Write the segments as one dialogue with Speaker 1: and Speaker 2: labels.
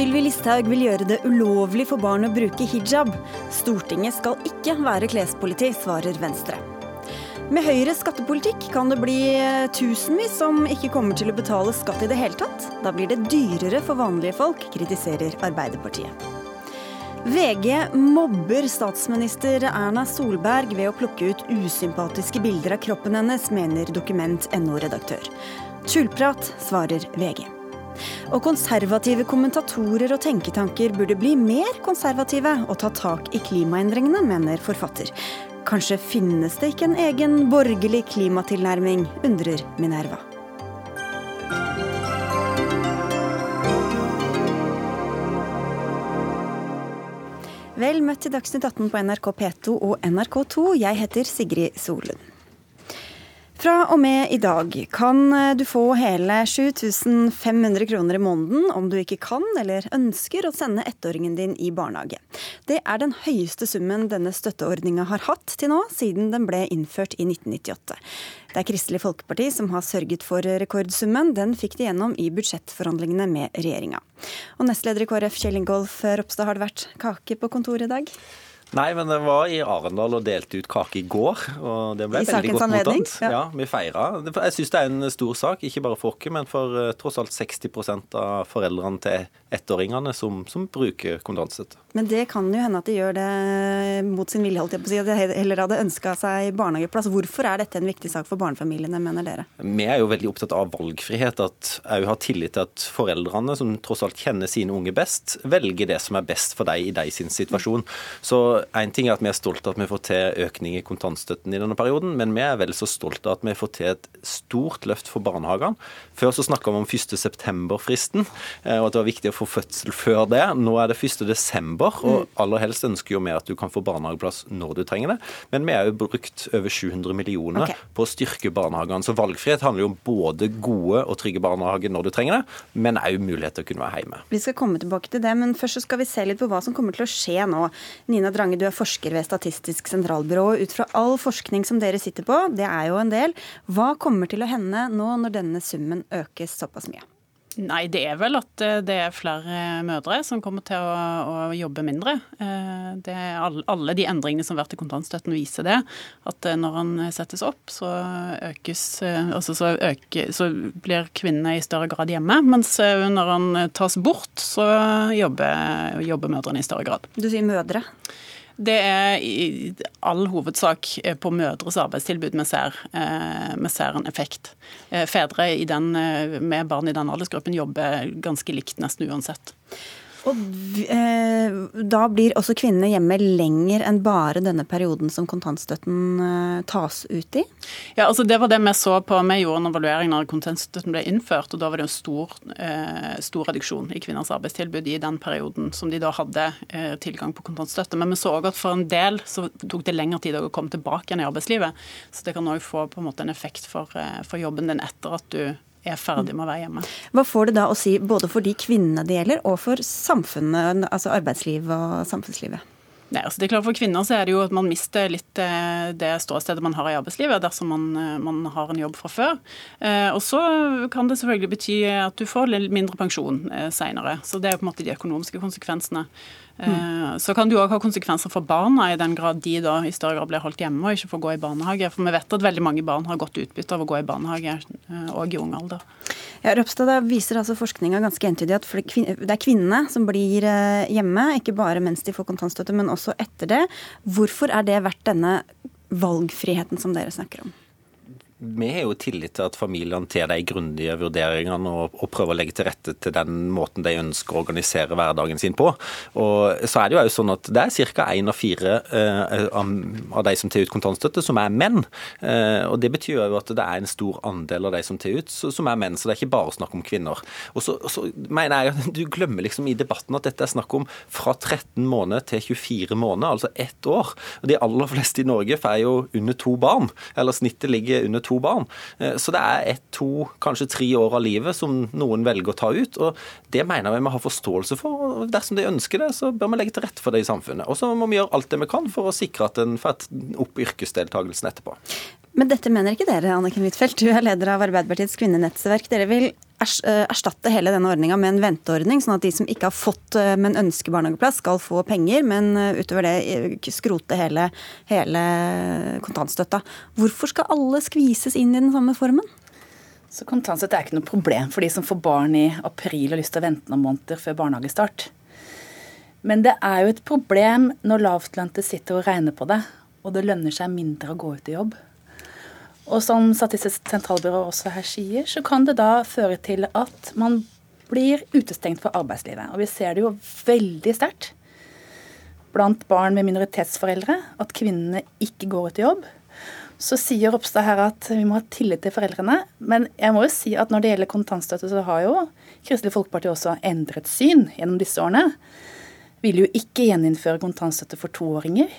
Speaker 1: Sylvi Listhaug vil gjøre det ulovlig for barn å bruke hijab. Stortinget skal ikke være klespoliti, svarer Venstre. Med Høyres skattepolitikk kan det bli tusenvis som ikke kommer til å betale skatt i det hele tatt. Da blir det dyrere for vanlige folk, kritiserer Arbeiderpartiet. VG mobber statsminister Erna Solberg ved å plukke ut usympatiske bilder av kroppen hennes, mener Dokument.no-redaktør. Tullprat, svarer VG. Og konservative kommentatorer og tenketanker burde bli mer konservative og ta tak i klimaendringene, mener forfatter. Kanskje finnes det ikke en egen borgerlig klimatilnærming, undrer Minerva. Vel møtt til Dagsnytt 18 på NRK P2 og NRK2. Jeg heter Sigrid Solund. Fra og med i dag kan du få hele 7500 kroner i måneden om du ikke kan eller ønsker å sende ettåringen din i barnehage. Det er den høyeste summen denne støtteordninga har hatt til nå, siden den ble innført i 1998. Det er Kristelig Folkeparti som har sørget for rekordsummen. Den fikk de gjennom i budsjettforhandlingene med regjeringa. Og nestleder i KrF Kjell Ingolf Ropstad, har det vært kake på kontoret i dag?
Speaker 2: Nei, men det var i Arendal og delte ut kake i går. og det ble
Speaker 1: I
Speaker 2: veldig godt
Speaker 1: anledning,
Speaker 2: mottatt.
Speaker 1: ja.
Speaker 2: Ja. Vi feira. Jeg syns det er en stor sak, ikke bare for oss, men for eh, tross alt 60% av foreldrene til ettåringene som, som bruker kontantstøtte.
Speaker 1: Men det kan jo hende at de gjør det mot sin vilje, holdt jeg på å si. At de heller hadde ønska seg barnehageplass. Hvorfor er dette en viktig sak for barnefamiliene, mener dere?
Speaker 2: Vi er jo veldig opptatt av valgfrihet. At jeg har tillit til at foreldrene, som tross alt kjenner sine unge best, velger det som er best for dem i deres situasjon. Så en ting er at vi er stolte av at vi får til økning i kontantstøtten i denne perioden, men vi er vel så stolte av at vi får til et stort løft for barnehagene. Før så snakka vi om 1. september-fristen, eh, og at det var viktig å få fødsel før det. Nå er det 1. desember, og aller helst ønsker jo vi at du kan få barnehageplass når du trenger det. Men vi har jo brukt over 700 millioner
Speaker 1: okay.
Speaker 2: på å styrke barnehagene. Så valgfrihet handler jo om både gode og trygge barnehager når du trenger det, men òg mulighet til å kunne være hjemme.
Speaker 1: Vi skal komme tilbake til det, men først så skal vi se litt på hva som kommer til å skje nå. Nina Drange, du er forsker ved Statistisk sentralbyrå. Ut fra all forskning som dere sitter på, det er jo en del, hva kommer til å hende nå når denne summen økes såpass mye?
Speaker 3: Nei, det er vel at eh, det er flere mødre som kommer til å, å jobbe mindre. Eh, Det er all- alle de endringene som har vært i kontantstøtten viser det. At eh, når den settes opp, så økes Altså så, øker, så blir kvinnene i større grad hjemme. Mens når den tas bort, så jobber, jobber mødrene i større grad.
Speaker 1: Du sier mødre.
Speaker 3: Det er i all hovedsak eh, på mødres arbeidstilbud vi ser, eh, vi ser en effekt. Eh, Fedre den, med barn i den aldersgruppen jobber ganske likt nesten uansett.
Speaker 1: Og eh, da blir også kvinnene hjemme lenger enn bare denne perioden som kontantstøtten eh, tas ut i?
Speaker 3: Ja, altså Det var det vi så på. Vi gjorde en evaluering når kontantstøtten ble innført. og Da var det en stor, eh, stor reduksjon i kvinners arbeidstilbud i den perioden som de da hadde eh, tilgang på kontantstøtte. Men vi så òg at for en del så tok det lengre tid å komme tilbake igjen i arbeidslivet. Så det kan òg få på en måte en effekt for, eh, for jobben din etter at du er ferdig med å være hjemme.
Speaker 1: Hva får det da å si både for de kvinnene det gjelder, og for samfunnet, altså arbeidslivet og samfunnslivet?
Speaker 3: Nei, altså det er klart For kvinner så er det jo at man mister litt eh, det ståstedet man har i arbeidslivet dersom man, eh, man har en jobb fra før. Eh, Og så kan det selvfølgelig bety at du får litt mindre pensjon eh, seinere. Så det er jo på en måte de økonomiske konsekvensene. Eh, Så kan det òg ha konsekvenser for barna, i den grad de da i større grad blir holdt hjemme og ikke får gå i barnehage. For vi vet at veldig mange barn har godt utbytte av å gå i barnehage òg i ung alder.
Speaker 1: Ja, Røpstad, viser altså forskninga ganske entydig at det er kvinnene som blir eh, hjemme, ikke bare mens de får kontantstøtte, men også etter det. Hvorfor er det verdt denne valgfriheten som dere snakker om?
Speaker 2: Vi har jo tillit til at familiene tar de grundige vurderingene og, og prøver å legge til rette til den måten de ønsker å organisere hverdagen sin på. Og så er det jo sånn at det er ca. én av fire eh, av de som tar ut kontantstøtte, som er menn. Eh, og Det betyr jo at det er en stor andel av de som tar ut, som er menn. Så det er ikke bare snakk om kvinner. Og så, så mener jeg at Du glemmer liksom i debatten at dette er snakk om fra 13 måneder til 24 måneder, altså ett år. Og De aller fleste i Norge får jo under to barn, eller snittet ligger under to to barn. Så det er ett, to, kanskje tre år av livet som noen velger å ta ut. og Det mener vi vi har forståelse for. og Dersom de ønsker det, så bør vi legge til rette for det i samfunnet. Og så må vi gjøre alt det vi kan for å sikre at en får opp yrkesdeltakelsen etterpå.
Speaker 1: Men dette mener ikke dere, Anniken Huitfeldt. Du er leder av Arbeiderpartiets kvinnenettverk. Dere vil eh, erstatte hele denne ordninga med en venteordning, sånn at de som ikke har fått, eh, men ønsker barnehageplass, skal få penger, men eh, utover det skrote hele, hele kontantstøtta. Hvorfor skal alle skvises inn i den samme formen?
Speaker 4: Så Kontantstøtte er ikke noe problem for de som får barn i april og har lyst til å vente noen måneder før barnehagestart. Men det er jo et problem når lavtlønte sitter og regner på det, og det lønner seg mindre å gå ut i jobb. Og som Statistisk sentralbyrå også her sier, så kan det da føre til at man blir utestengt fra arbeidslivet. Og vi ser det jo veldig sterkt blant barn med minoritetsforeldre at kvinnene ikke går ut i jobb. Så sier Ropstad her at vi må ha tillit til foreldrene. Men jeg må jo si at når det gjelder kontantstøtte, så har jo Kristelig Folkeparti også endret syn gjennom disse årene. Vil jo ikke gjeninnføre kontantstøtte for toåringer.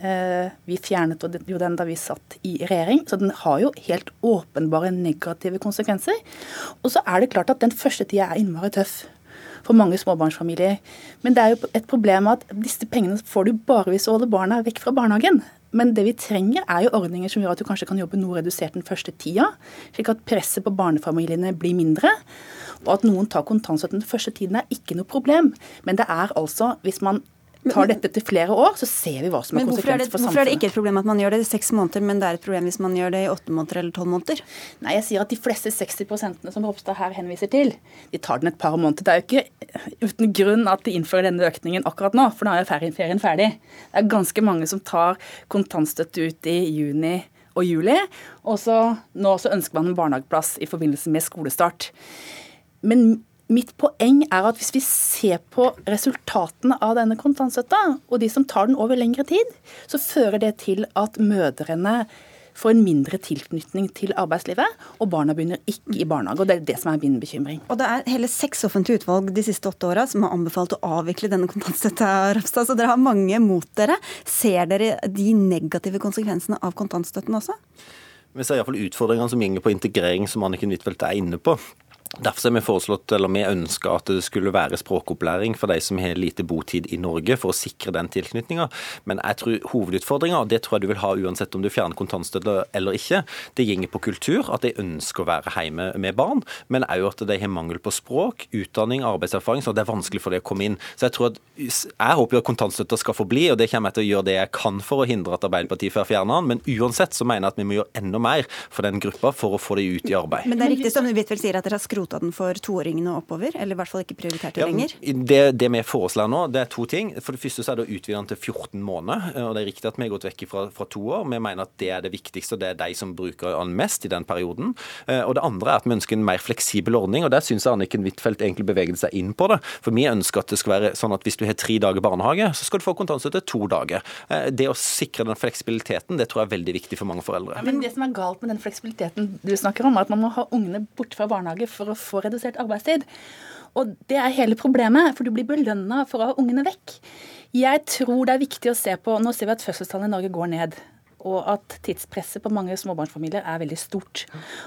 Speaker 4: Eh, vi fjernet jo den da vi satt i regjering, så den har jo helt åpenbare negative konsekvenser. Og så er det klart at den første tida er innmari tøff for mange småbarnsfamilier. Men det er jo et problem at disse pengene får du bare hvis du holder barna vekk fra barnehagen. Men det vi trenger, er jo ordninger som gjør at du kanskje kan jobbe noe redusert den første tida, slik at presset på barnefamiliene blir mindre. Og at noen tar kontantstøtten den første tiden er ikke noe problem. Men det er altså, hvis man tar dette til flere år, så ser vi hva som er konsekvenser for samfunnet.
Speaker 1: Hvorfor er det ikke et problem at man gjør det i seks måneder, men det er et problem hvis man gjør det i åtte måneder eller tolv måneder?
Speaker 4: Nei, jeg sier at de fleste 60% som Ropstad her henviser til, de tar den et par måneder. Det er jo ikke uten grunn at de innfører denne økningen akkurat nå, for nå er jo ferien ferdig. Det er ganske mange som tar kontantstøtte ut i juni og juli, og så nå så ønsker man en barnehageplass i forbindelse med skolestart. Men Mitt poeng er at hvis vi ser på resultatene av denne kontantstøtta, og de som tar den over lengre tid, så fører det til at mødrene får en mindre tilknytning til arbeidslivet, og barna begynner ikke i barnehage. og Det er det som er min bekymring.
Speaker 1: Og Det er hele seks offentlige utvalg de siste åtte åra som har anbefalt å avvikle denne kontantstøtta, Rapstad, så dere har mange mot dere. Ser dere de negative konsekvensene av kontantstøtten også?
Speaker 2: Vi ser iallfall utfordringene som går på integrering, som Anniken Huitfeldt er inne på. Derfor har vi foreslått, eller vi ønska at det skulle være språkopplæring for de som har lite botid i Norge, for å sikre den tilknytninga. Men jeg tror hovedutfordringa, og det tror jeg du vil ha uansett om du fjerner kontantstøtte eller ikke, det går på kultur, at de ønsker å være hjemme med barn, men òg at de har mangel på språk, utdanning, arbeidserfaring, så det er vanskelig for dem å komme inn. Så jeg tror at jeg håper jo at kontantstøtta skal forbli, og det kommer jeg til å gjøre det jeg kan for å hindre at Arbeiderpartiet får fjerna den, men uansett så mener jeg at vi må gjøre enda mer for den gruppa for å få dem ut i arbeid.
Speaker 1: Men det er riktig som Huitfeldt sier, at dere har skrota den for toåringene oppover? Eller i hvert fall ikke prioritert det ja, lenger?
Speaker 2: Det, det, vi foreslår nå, det er to ting. For det første så er det å utvide den til 14 måneder. og Det er riktig at vi har gått vekk fra, fra to år. Vi mener at det er det viktigste, og det er de som bruker den mest i den perioden. Eh, og det andre er at vi ønsker en mer fleksibel ordning, og der syns jeg Anniken Huitfeldt egentlig beveget seg inn på det. For vi ønsker at det skal være sånn at hvis du har tre dager barnehage, så skal du få kontantstøtte to dager. Eh, det å sikre den fleksibiliteten, det tror jeg er veldig viktig for mange foreldre.
Speaker 4: Ja, men det som er galt med den fleksibiliteten du snakker om, er at man må ha ungene borte fra barnehage for å få redusert arbeidstid. Og det er hele problemet, for du blir belønna for å ha ungene vekk. Jeg tror det er viktig å se på Nå ser vi at fødselstallene i Norge går ned og at tidspresset på mange småbarnsfamilier er veldig stort.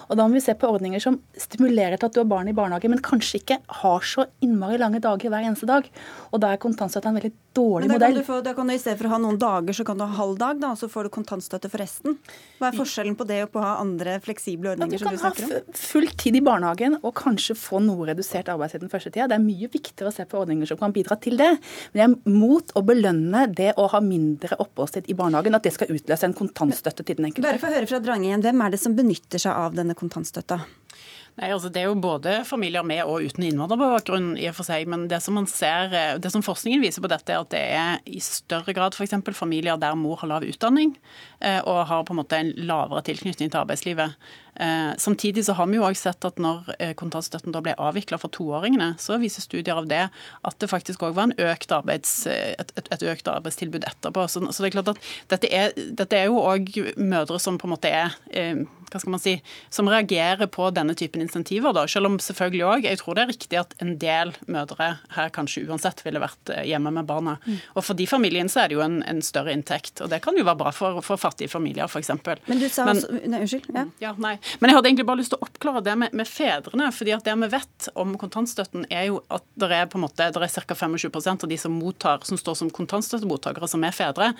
Speaker 4: Og Da må vi se på ordninger som stimulerer til at du har barn i barnehage, men kanskje ikke har så innmari lange dager hver eneste dag. Og Da er kontantstøtte en veldig dårlig
Speaker 1: da
Speaker 4: modell.
Speaker 1: Kan få, da kan du I stedet for å ha noen dager, så kan du ha halv dag, da, og så får du kontantstøtte for resten. Hva er forskjellen på det og på å ha andre fleksible ordninger?
Speaker 4: Ja, du kan ha full tid i barnehagen og kanskje få noe redusert arbeidstid den første tida. Det er mye viktigere å se på ordninger som kan bidra til det. Men jeg er mot å belønne det å ha mindre oppholdstid i barnehagen, at det skal utløse en kontantstøtte til den enkelte.
Speaker 1: Bare få høre fra Drangen, Hvem er det som benytter seg av denne kontantstøtta?
Speaker 3: Nei, altså Det er jo både familier med og uten innvandrerbakgrunn, i og for seg, men det som, man ser, det som forskningen viser på dette, er at det er i større grad f.eks. familier der mor har lav utdanning eh, og har på en måte en lavere tilknytning til arbeidslivet. Eh, samtidig så har vi jo også sett at når eh, kontantstøtten da ble avvikla for toåringene, så viser studier av det at det faktisk òg var økt arbeids, et, et, et, økt arbeidstilbud etterpå. Så, så, det er klart at dette er, dette er jo òg mødre som på en måte er hva skal man si, som reagerer på denne typen insentiver. Da. Selv om selvfølgelig også, jeg tror det er riktig at en del mødre her kanskje uansett ville vært eh, hjemme med barna. Mm. Og For de familiene så er det jo en, en, større inntekt, og det kan jo være bra for, for fattige familier f.eks.
Speaker 1: Men du sa Men, også, nei, Unnskyld. Ja.
Speaker 3: ja. nei. Men jeg hadde egentlig bare lyst til å oppklare det med, med, fedrene. fordi at det vi vet om kontantstøtten, er jo at det er på en måte, det er ca. 25% av de som, mottar, som står som kontantstøttemottakere, som er fedre.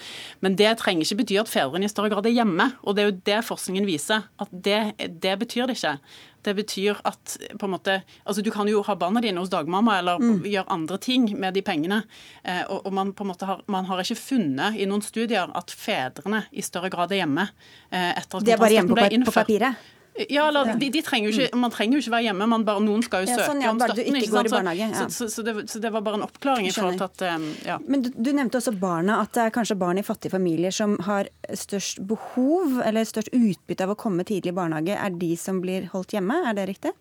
Speaker 3: Men det trenger ikke bety at fedrene i større grad er hjemme. og det er jo det forskningen viser. at det, det betyr det ikke. Det betyr at på en måte, altså Du kan jo ha barna dine hos dagmamma eller mm. gjøre andre ting med de pengene. Eh, og, og man, på en måte har, man har ikke funnet i noen studier at fedrene i større grad er hjemme. Eh, etter at
Speaker 1: det er bare hjemme på, på papiret?
Speaker 3: Ja, eller, de, de trenger ikke, Man trenger jo ikke være hjemme, man bare, noen skal jo ja, sånn,
Speaker 1: søke
Speaker 3: ja,
Speaker 1: om støtten. Ikke sant?
Speaker 3: ja. så, så, så, det, så, det, var bare en oppklaring. i forhold til at, ja.
Speaker 1: Men du, du, nevnte også barna, at det er kanskje barn i fattige familier som har størst behov eller størst utbytte av å komme tidlig i barnehage, er de som blir holdt hjemme, er det riktig?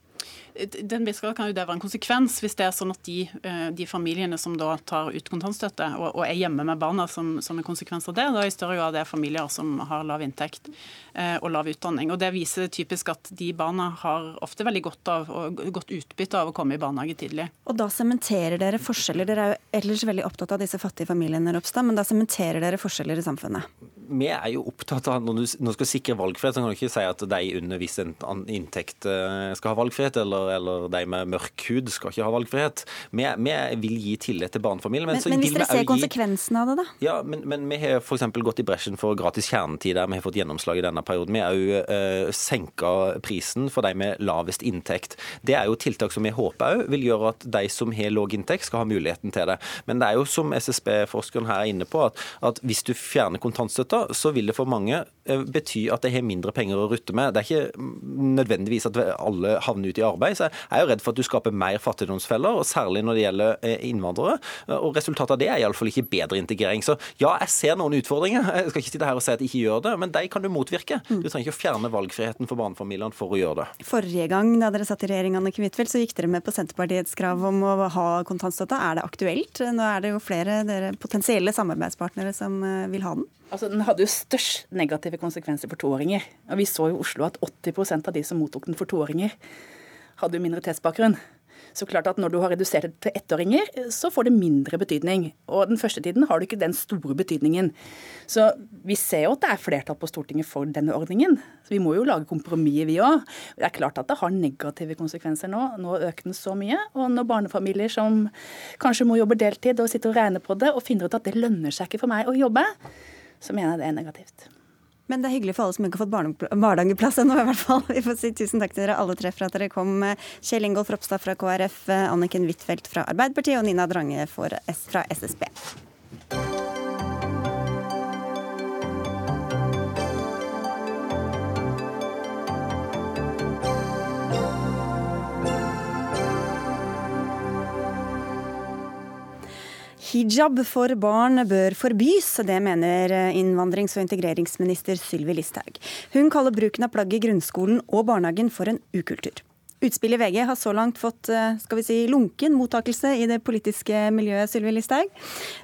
Speaker 3: Den viss kan jo det være en konsekvens hvis det er sånn at de, eh, de familiene som da tar ut kontantstøtte og, og er hjemme med barna som, som, en konsekvens av det, da i større grad det er familier som har lav inntekt eh, og lav utdanning. Og Det viser typisk at de barna har ofte veldig godt, av, og godt utbytte av å komme i barnehage tidlig.
Speaker 1: Og da sementerer dere forskjeller. Dere er jo ellers veldig opptatt av disse fattige familiene, Ropstad, men da sementerer dere forskjeller i samfunnet?
Speaker 2: Vi er jo opptatt av når du, når du skal sikre valgfrihet, så kan du ikke si at de under viss inntekt eh, skal ha valgfrihet, eller eller de med mørk hud skal ikke ha valgfrihet. Vi, vi vil gi tillit til barnefamilier.
Speaker 1: Men, men, men hvis dere ser konsekvensene av det, da?
Speaker 2: Ja, men, men vi har f.eks. gått i bresjen for gratis kjernetid der vi har fått gjennomslag i denne perioden. Vi har òg uh, senka prisen for de med lavest inntekt. Det er jo tiltak som vi håper òg vil gjøre at de som har lav inntekt, skal ha muligheten til det. Men det er jo som SSB-forskeren her er inne på, at, at hvis du fjerner kontantstøtta, så vil det for mange uh, bety at de har mindre penger å rutte med. Det er ikke nødvendigvis at alle havner ut i arbeid, så jeg er jo redd for at du skaper mer fattigdomsfeller, og særlig når det gjelder eh, innvandrere. Og resultatet av det er iallfall ikke bedre integrering. Så ja, jeg ser noen utfordringer. Jeg skal ikke sitte her og si at jeg ikke gjør det, men de kan du motvirke. Du trenger ikke å fjerne valgfriheten for barnefamiliene for å gjøre det.
Speaker 1: Forrige gang da dere satt i regjering, Anne Kvitfeldt, så gikk dere med på Senterpartiets krav om å ha kontantstøtte. Er det aktuelt? Nå er det jo flere dere potensielle samarbeidspartnere som eh, vil ha den.
Speaker 4: Altså, Den hadde jo størst negative konsekvenser for toåringer. Og Vi så i Oslo at 80% av de som mottok den for toåringer, hadde jo minoritetsbakgrunn. Så klart at Når du har redusert det til ettåringer, så får det mindre betydning. Og den første tiden har du ikke den store betydningen. Så vi ser jo at det er flertall på Stortinget for denne ordningen. Så vi må jo lage kompromisser, vi òg. Det er klart at det har negative konsekvenser nå. Nå øker den så mye. Og når barnefamilier som kanskje må jobbe deltid og sitter og regner på det, og finner ut at det lønner seg ikke for meg å jobbe, så mener jeg det er negativt.
Speaker 1: Men det er hyggelig for alle som ikke har fått barnehageplass ennå, i hvert fall. Vi får si tusen takk til dere alle tre for at dere kom. Kjell Ingolf Ropstad fra KrF, Anniken Huitfeldt fra Arbeiderpartiet og Nina Drange fra SSB. Hijab for barn bør forbys, det mener innvandrings- og integreringsminister Sylvi Listhaug. Hun kaller bruken av plagg i grunnskolen og barnehagen for en ukultur. Utspillet i VG har så langt fått eh, skal vi si, lunken mottakelse i det politiske miljøet, Sylvi Listhaug.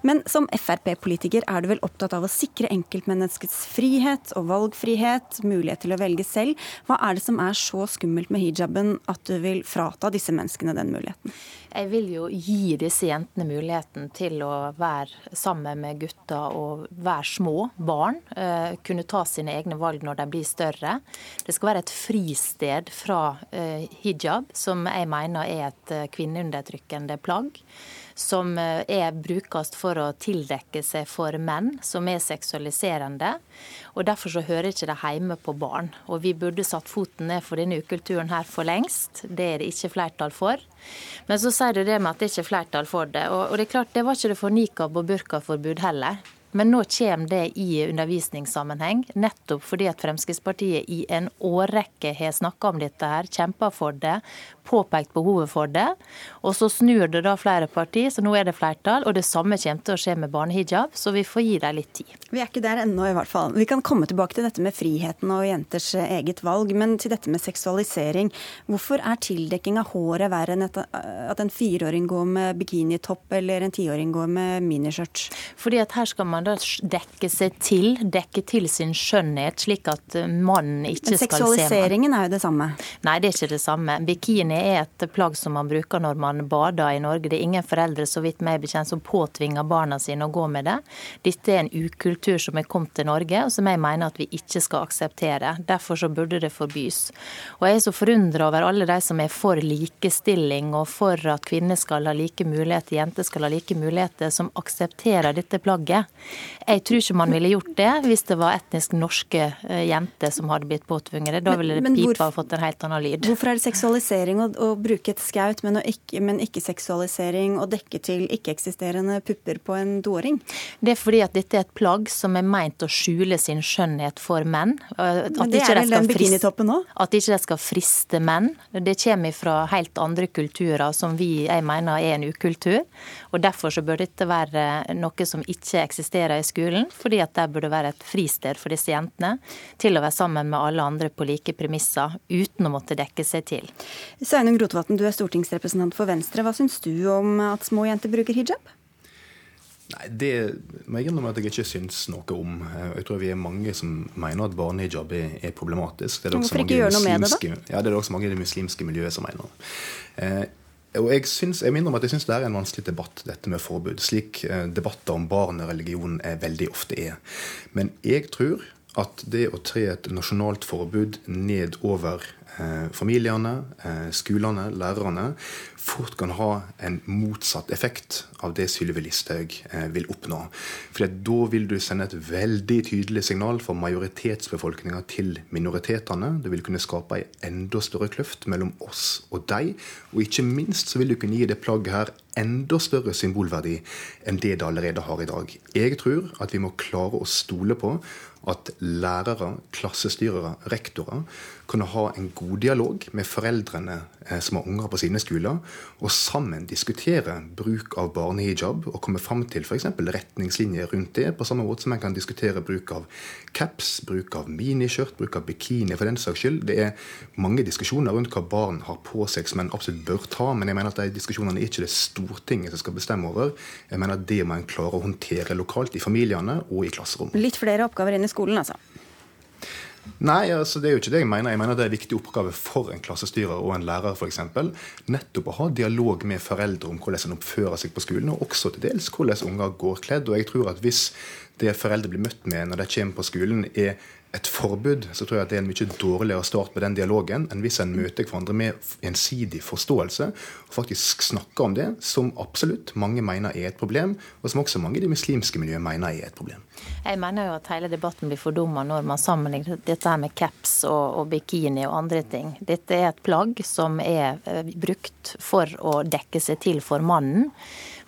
Speaker 1: Men som Frp-politiker er du vel opptatt av å sikre enkeltmenneskets frihet og valgfrihet, mulighet til å velge selv. Hva er det som er så skummelt med hijaben at du vil frata disse menneskene den muligheten?
Speaker 5: Jeg vil jo gi disse jentene muligheten til å være sammen med gutter og være små barn. Eh, kunne ta sine egne valg når de blir større. Det skal være et fristed fra eh, hijab, som jeg mener er et eh, kvinneundertrykkende plagg som eh, er, brukes for å tildekke seg for menn, som er seksualiserende. og Derfor så hører ikke det hjemme på barn. Og Vi burde satt foten ned for denne ukulturen her for lengst. Det er det ikke flertall for. Men så sier du det med at det ikke er flertall for det. Og, det er klart, det var ikke det for nikab og burkaforbud heller. Men nå kommer det i undervisningssammenheng, nettopp fordi at Fremskrittspartiet i en årrekke har snakka om dette her, kjempa for det påpekt behovet for det. Og så snur det da flere partier, så nå er det flertall. Og det samme kommer til å skje med barnehijab, så vi får gi dem litt tid.
Speaker 1: Vi er ikke der ennå, i hvert fall. Vi kan komme tilbake til dette med friheten og jenters eget valg. Men til dette med seksualisering. Hvorfor er tildekking av håret verre enn at en fireåring går med bikinitopp eller en tiåring går med miniskjørt?
Speaker 5: Fordi at her skal man da dekke seg til, dekke til sin skjønnhet, slik at mannen ikke skal se
Speaker 1: Men seksualiseringen er jo det samme?
Speaker 5: Nei, det er ikke det samme. Bikini er et plagg som man bruker når man bader i Norge. Det er ingen foreldre så vidt meg bekjent som påtvinger barna sine å gå med det. Dette er en ukultur som er kommet til Norge, og som jeg mener at vi ikke skal akseptere. Derfor så burde det forbys. Og jeg er så forundra over alle de som er for likestilling og for at kvinner skal ha like muligheter, jenter skal ha like muligheter, som aksepterer dette plagget. Jeg tror ikke man ville gjort det hvis det var etnisk norske eh, jenter som hadde blitt påtvunget det. Da ville det pipa fått en helt annen lyd.
Speaker 1: Hvorfor er det seksualisering å, å bruke et skaut, men ikke, men ikke seksualisering og dekke til ikke-eksisterende pupper på en doåring?
Speaker 5: Det er fordi at dette er et plagg som er meint å skjule sin skjønnhet for menn.
Speaker 1: At men det er vel den bikinitoppen òg?
Speaker 5: At ikke det skal friste menn. Det kommer fra helt andre kulturer som vi, jeg mener er en ukultur. Og Derfor så bør dette være noe som ikke eksisterer i skolen, fordi at der burde være et fristed for disse jentene til å være sammen med alle andre på like premisser, uten å måtte dekke seg til.
Speaker 1: Sveinung Rotevatn, du er stortingsrepresentant for Venstre. Hva syns du om at små jenter bruker hijab?
Speaker 6: Nei, Det må jeg innrømme at jeg ikke syns noe om. Jeg tror vi er mange som mener at barnehijab er, er problematisk.
Speaker 1: Det er Hvorfor ikke gjøre noe med det, da?
Speaker 6: Ja, Det er det også mange i det muslimske miljøet som mener. Eh, og jeg, synes, jeg minner om at jeg syns det er en vanskelig debatt, dette med forbud. Slik eh, debatter om barn og religion er veldig ofte er. Men jeg tror at det å tre et nasjonalt forbud ned over eh, familiene, eh, skolene, lærerne, fort kan ha en motsatt effekt av det Sylvi Listhaug eh, vil oppnå. For Da vil du sende et veldig tydelig signal for majoritetsbefolkninga til minoritetene. Du vil kunne skape en enda større kløft mellom oss og deg. Og ikke minst så vil du kunne gi det plagget her enda større symbolverdi enn det det allerede har i dag. Jeg tror at vi må klare å stole på at lærere, klassestyrere, rektorer kan ha en god dialog med foreldrene eh, som har unger på sine skoler, og sammen diskutere bruk av barnehijab og komme fram til f.eks. retningslinjer rundt det, på samme måte som en kan diskutere bruk av caps, bruk av miniskjørt, bruk av bikini for den saks skyld. Det er mange diskusjoner rundt hva barn har på seg som en absolutt bør ta, men jeg mener at de diskusjonene er ikke det Stortinget som skal bestemme over. Jeg mener at det må en klare å håndtere lokalt i familiene og i klasserom.
Speaker 1: Litt flere oppgaver inn i skolen, altså?
Speaker 6: Nei, altså det er jo ikke det jeg mener. Jeg mener det er en viktig oppgave for en klassestyrer og en lærer for eksempel, Nettopp å ha dialog med foreldre om hvordan en oppfører seg på skolen, og også til dels hvordan unger går kledd. Og jeg tror at hvis det foreldre blir møtt med når de kommer på skolen, er et forbud, så tror jeg at det er en mye dårligere start på den dialogen enn hvis en møter hverandre med gjensidig forståelse og faktisk snakker om det, som absolutt mange mener er et problem, og som også mange i det muslimske miljøet mener er et problem.
Speaker 5: Jeg mener jo at hele debatten blir fordumma når man sammenligner dette her med caps og, og, bikini og andre ting. Dette er et plagg som er eh, brukt for å dekke seg til for mannen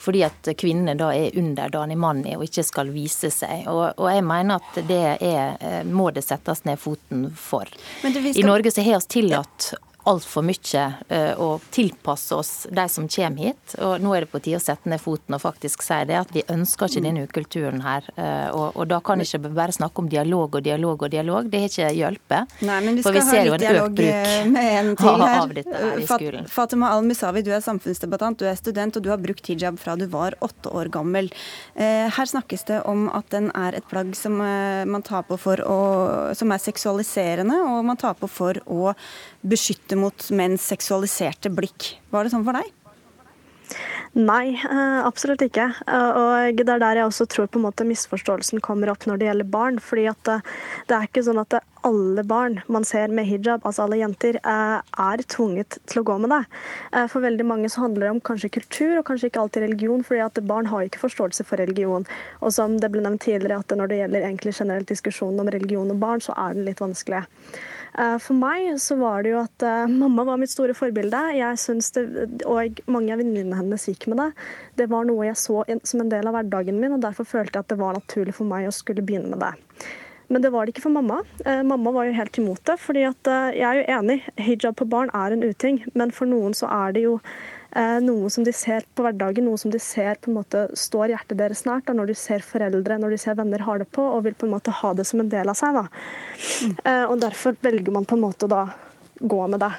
Speaker 5: fordi at kvinnene da er underdanig mannen og ikke skal vise seg. Og, og, jeg mener at det er, eh, må det settes ned foten for. Skal... I Norge så har vi tillatt altfor mye eh, å tilpasse oss de som kommer hit. Og nå er det på tide å sette ned foten og faktisk si det, at vi ønsker ikke denne ukulturen her. Eh, og, og da kan vi ikke bare snakke om dialog og dialog og dialog. Det har ikke hjulpet. For vi ser jo en økt bruk
Speaker 1: av, av dette her i skolen. Fatima Al-Musawi, du er samfunnsdebattant, du er student, og du har brukt hijab fra du var åtte år gammel. Eh, her snakkes det om at den er et plagg som man tar på for å, som er seksualiserende, og man tar på for å beskytte mot menns seksualiserte blikk. Var det sånn for deg?
Speaker 7: Nei, eh, absolutt ikke. Eh, og det er der jeg også tror på en måte misforståelsen kommer opp når det gjelder barn. fordi at eh, det er ikke sånn at alle barn man ser med hijab, altså alle jenter, er tvunget til å gå med det. For veldig mange så handler det om kanskje kultur, og kanskje ikke alltid religion. fordi at barn har ikke forståelse for religion. Og som det ble nevnt tidligere, at når det gjelder egentlig generelt diskusjonen om religion og barn, så er den litt vanskelig. Eh, for meg så var det jo at uh, mamma var mitt store forbilde. Jeg synes det, Og mange av venninnene hennes gikk med det. Det var noe jeg så som en del av hverdagen min, og derfor følte jeg at det var naturlig for meg å skulle begynne med det. Men det var det ikke for mamma. Eh, mamma var jo helt imot det. fordi at eh, jeg er jo enig, hijab på barn er en uting, men for noen så er det jo eh, noe som de ser på hverdagen, noe som de ser på en måte står hjertet deres nært. Da, når de ser foreldre, når de ser venner har det på, og vil på en måte ha det som en del av seg. Da. Mm. Eh, og derfor velger man på en måte da gå med det.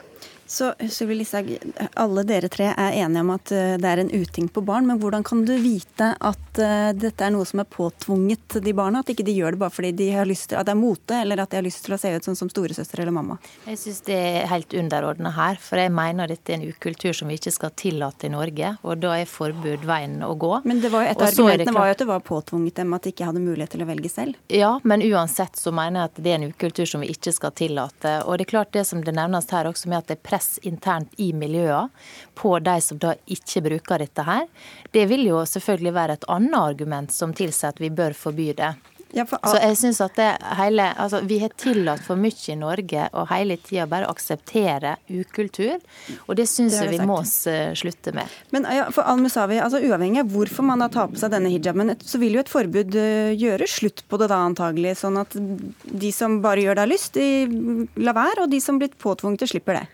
Speaker 1: Så Sylvi Listhaug, alle dere tre er enige om at eh, det er en uting på barn. Men hvordan kan du vite at eh, dette er noe som er påtvunget de barna? At ikke de gjør det bare fordi de har lyst til, at det er mote, eller at de har lyst til å se ut sånn som storesøster eller mamma?
Speaker 5: Jeg syns det er helt underordna her. For jeg mener dette er en ukultur som vi ikke skal tillate i Norge. Og da er forbud veien å gå.
Speaker 1: Men det var jo et av argumentene var jo at det var påtvunget dem at de ikke hadde mulighet til å velge selv?
Speaker 5: Ja, men uansett så mener jeg at det er en ukultur som vi ikke skal tillate. Og det er klart det som det nevnes her også med at det er press press internt i miljøene på de som da ikke bruker dette her, det vil jo selvfølgelig være et annet argument som tilsier at vi bør forby det. Ja, for... Så jeg synes at det hele, altså Vi har tillatt for mye i Norge og hele tida bare akseptere ukultur. Og det syns jeg vi må slutte med.
Speaker 1: Men ja, for Al-Musawi, altså uavhengig av hvorfor man har tatt på seg denne hijaben, så vil jo et forbud eh, gjøre slutt på det da antagelig. Sånn at de som bare gjør det av lyst, de lar være, og de som blir påtvunget, slipper det.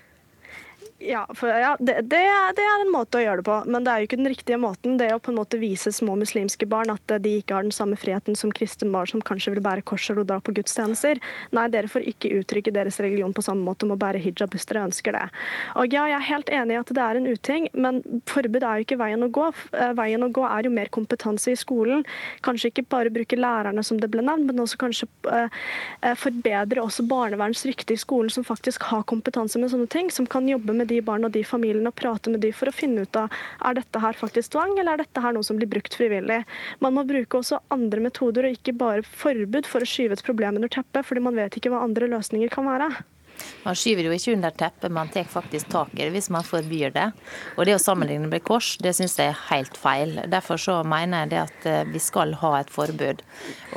Speaker 7: Ja, for, ja det, det, det, er en måte å gjøre det på, men det er jo ikke den riktige måten. Det å på en måte vise små muslimske barn at de ikke har den samme friheten som kristne barn som kanskje vil bære korser og dra på gudstjenester. Nei, dere får ikke uttrykke deres religion på samme måte om å bære hijab hvis dere ønsker det. Og ja, jeg er helt enig i at det er en uting, men forbud er jo ikke veien å gå. Eh, veien å gå er jo mer kompetanse i skolen. Kanskje ikke bare bruke lærerne som det ble nevnt, men også kanskje uh, forbedre også barnevernets rykte i skolen, som faktisk har kompetanse med sånne ting, som kan jobbe med de barna og de familiene og prate med de for å finne ut av er dette her faktisk tvang, eller er dette her noe som blir brukt frivillig. Man må bruke også andre metoder, og ikke bare forbud for å skyve et problem under teppet, fordi man vet ikke hva andre løsninger kan være.
Speaker 5: Man skyver jo ikke under teppet, man tar faktisk tak i det hvis man forbyr det. Og det å sammenligne med kors, det syns jeg er helt feil. Derfor så mener jeg det at eh, vi skal ha et forbud.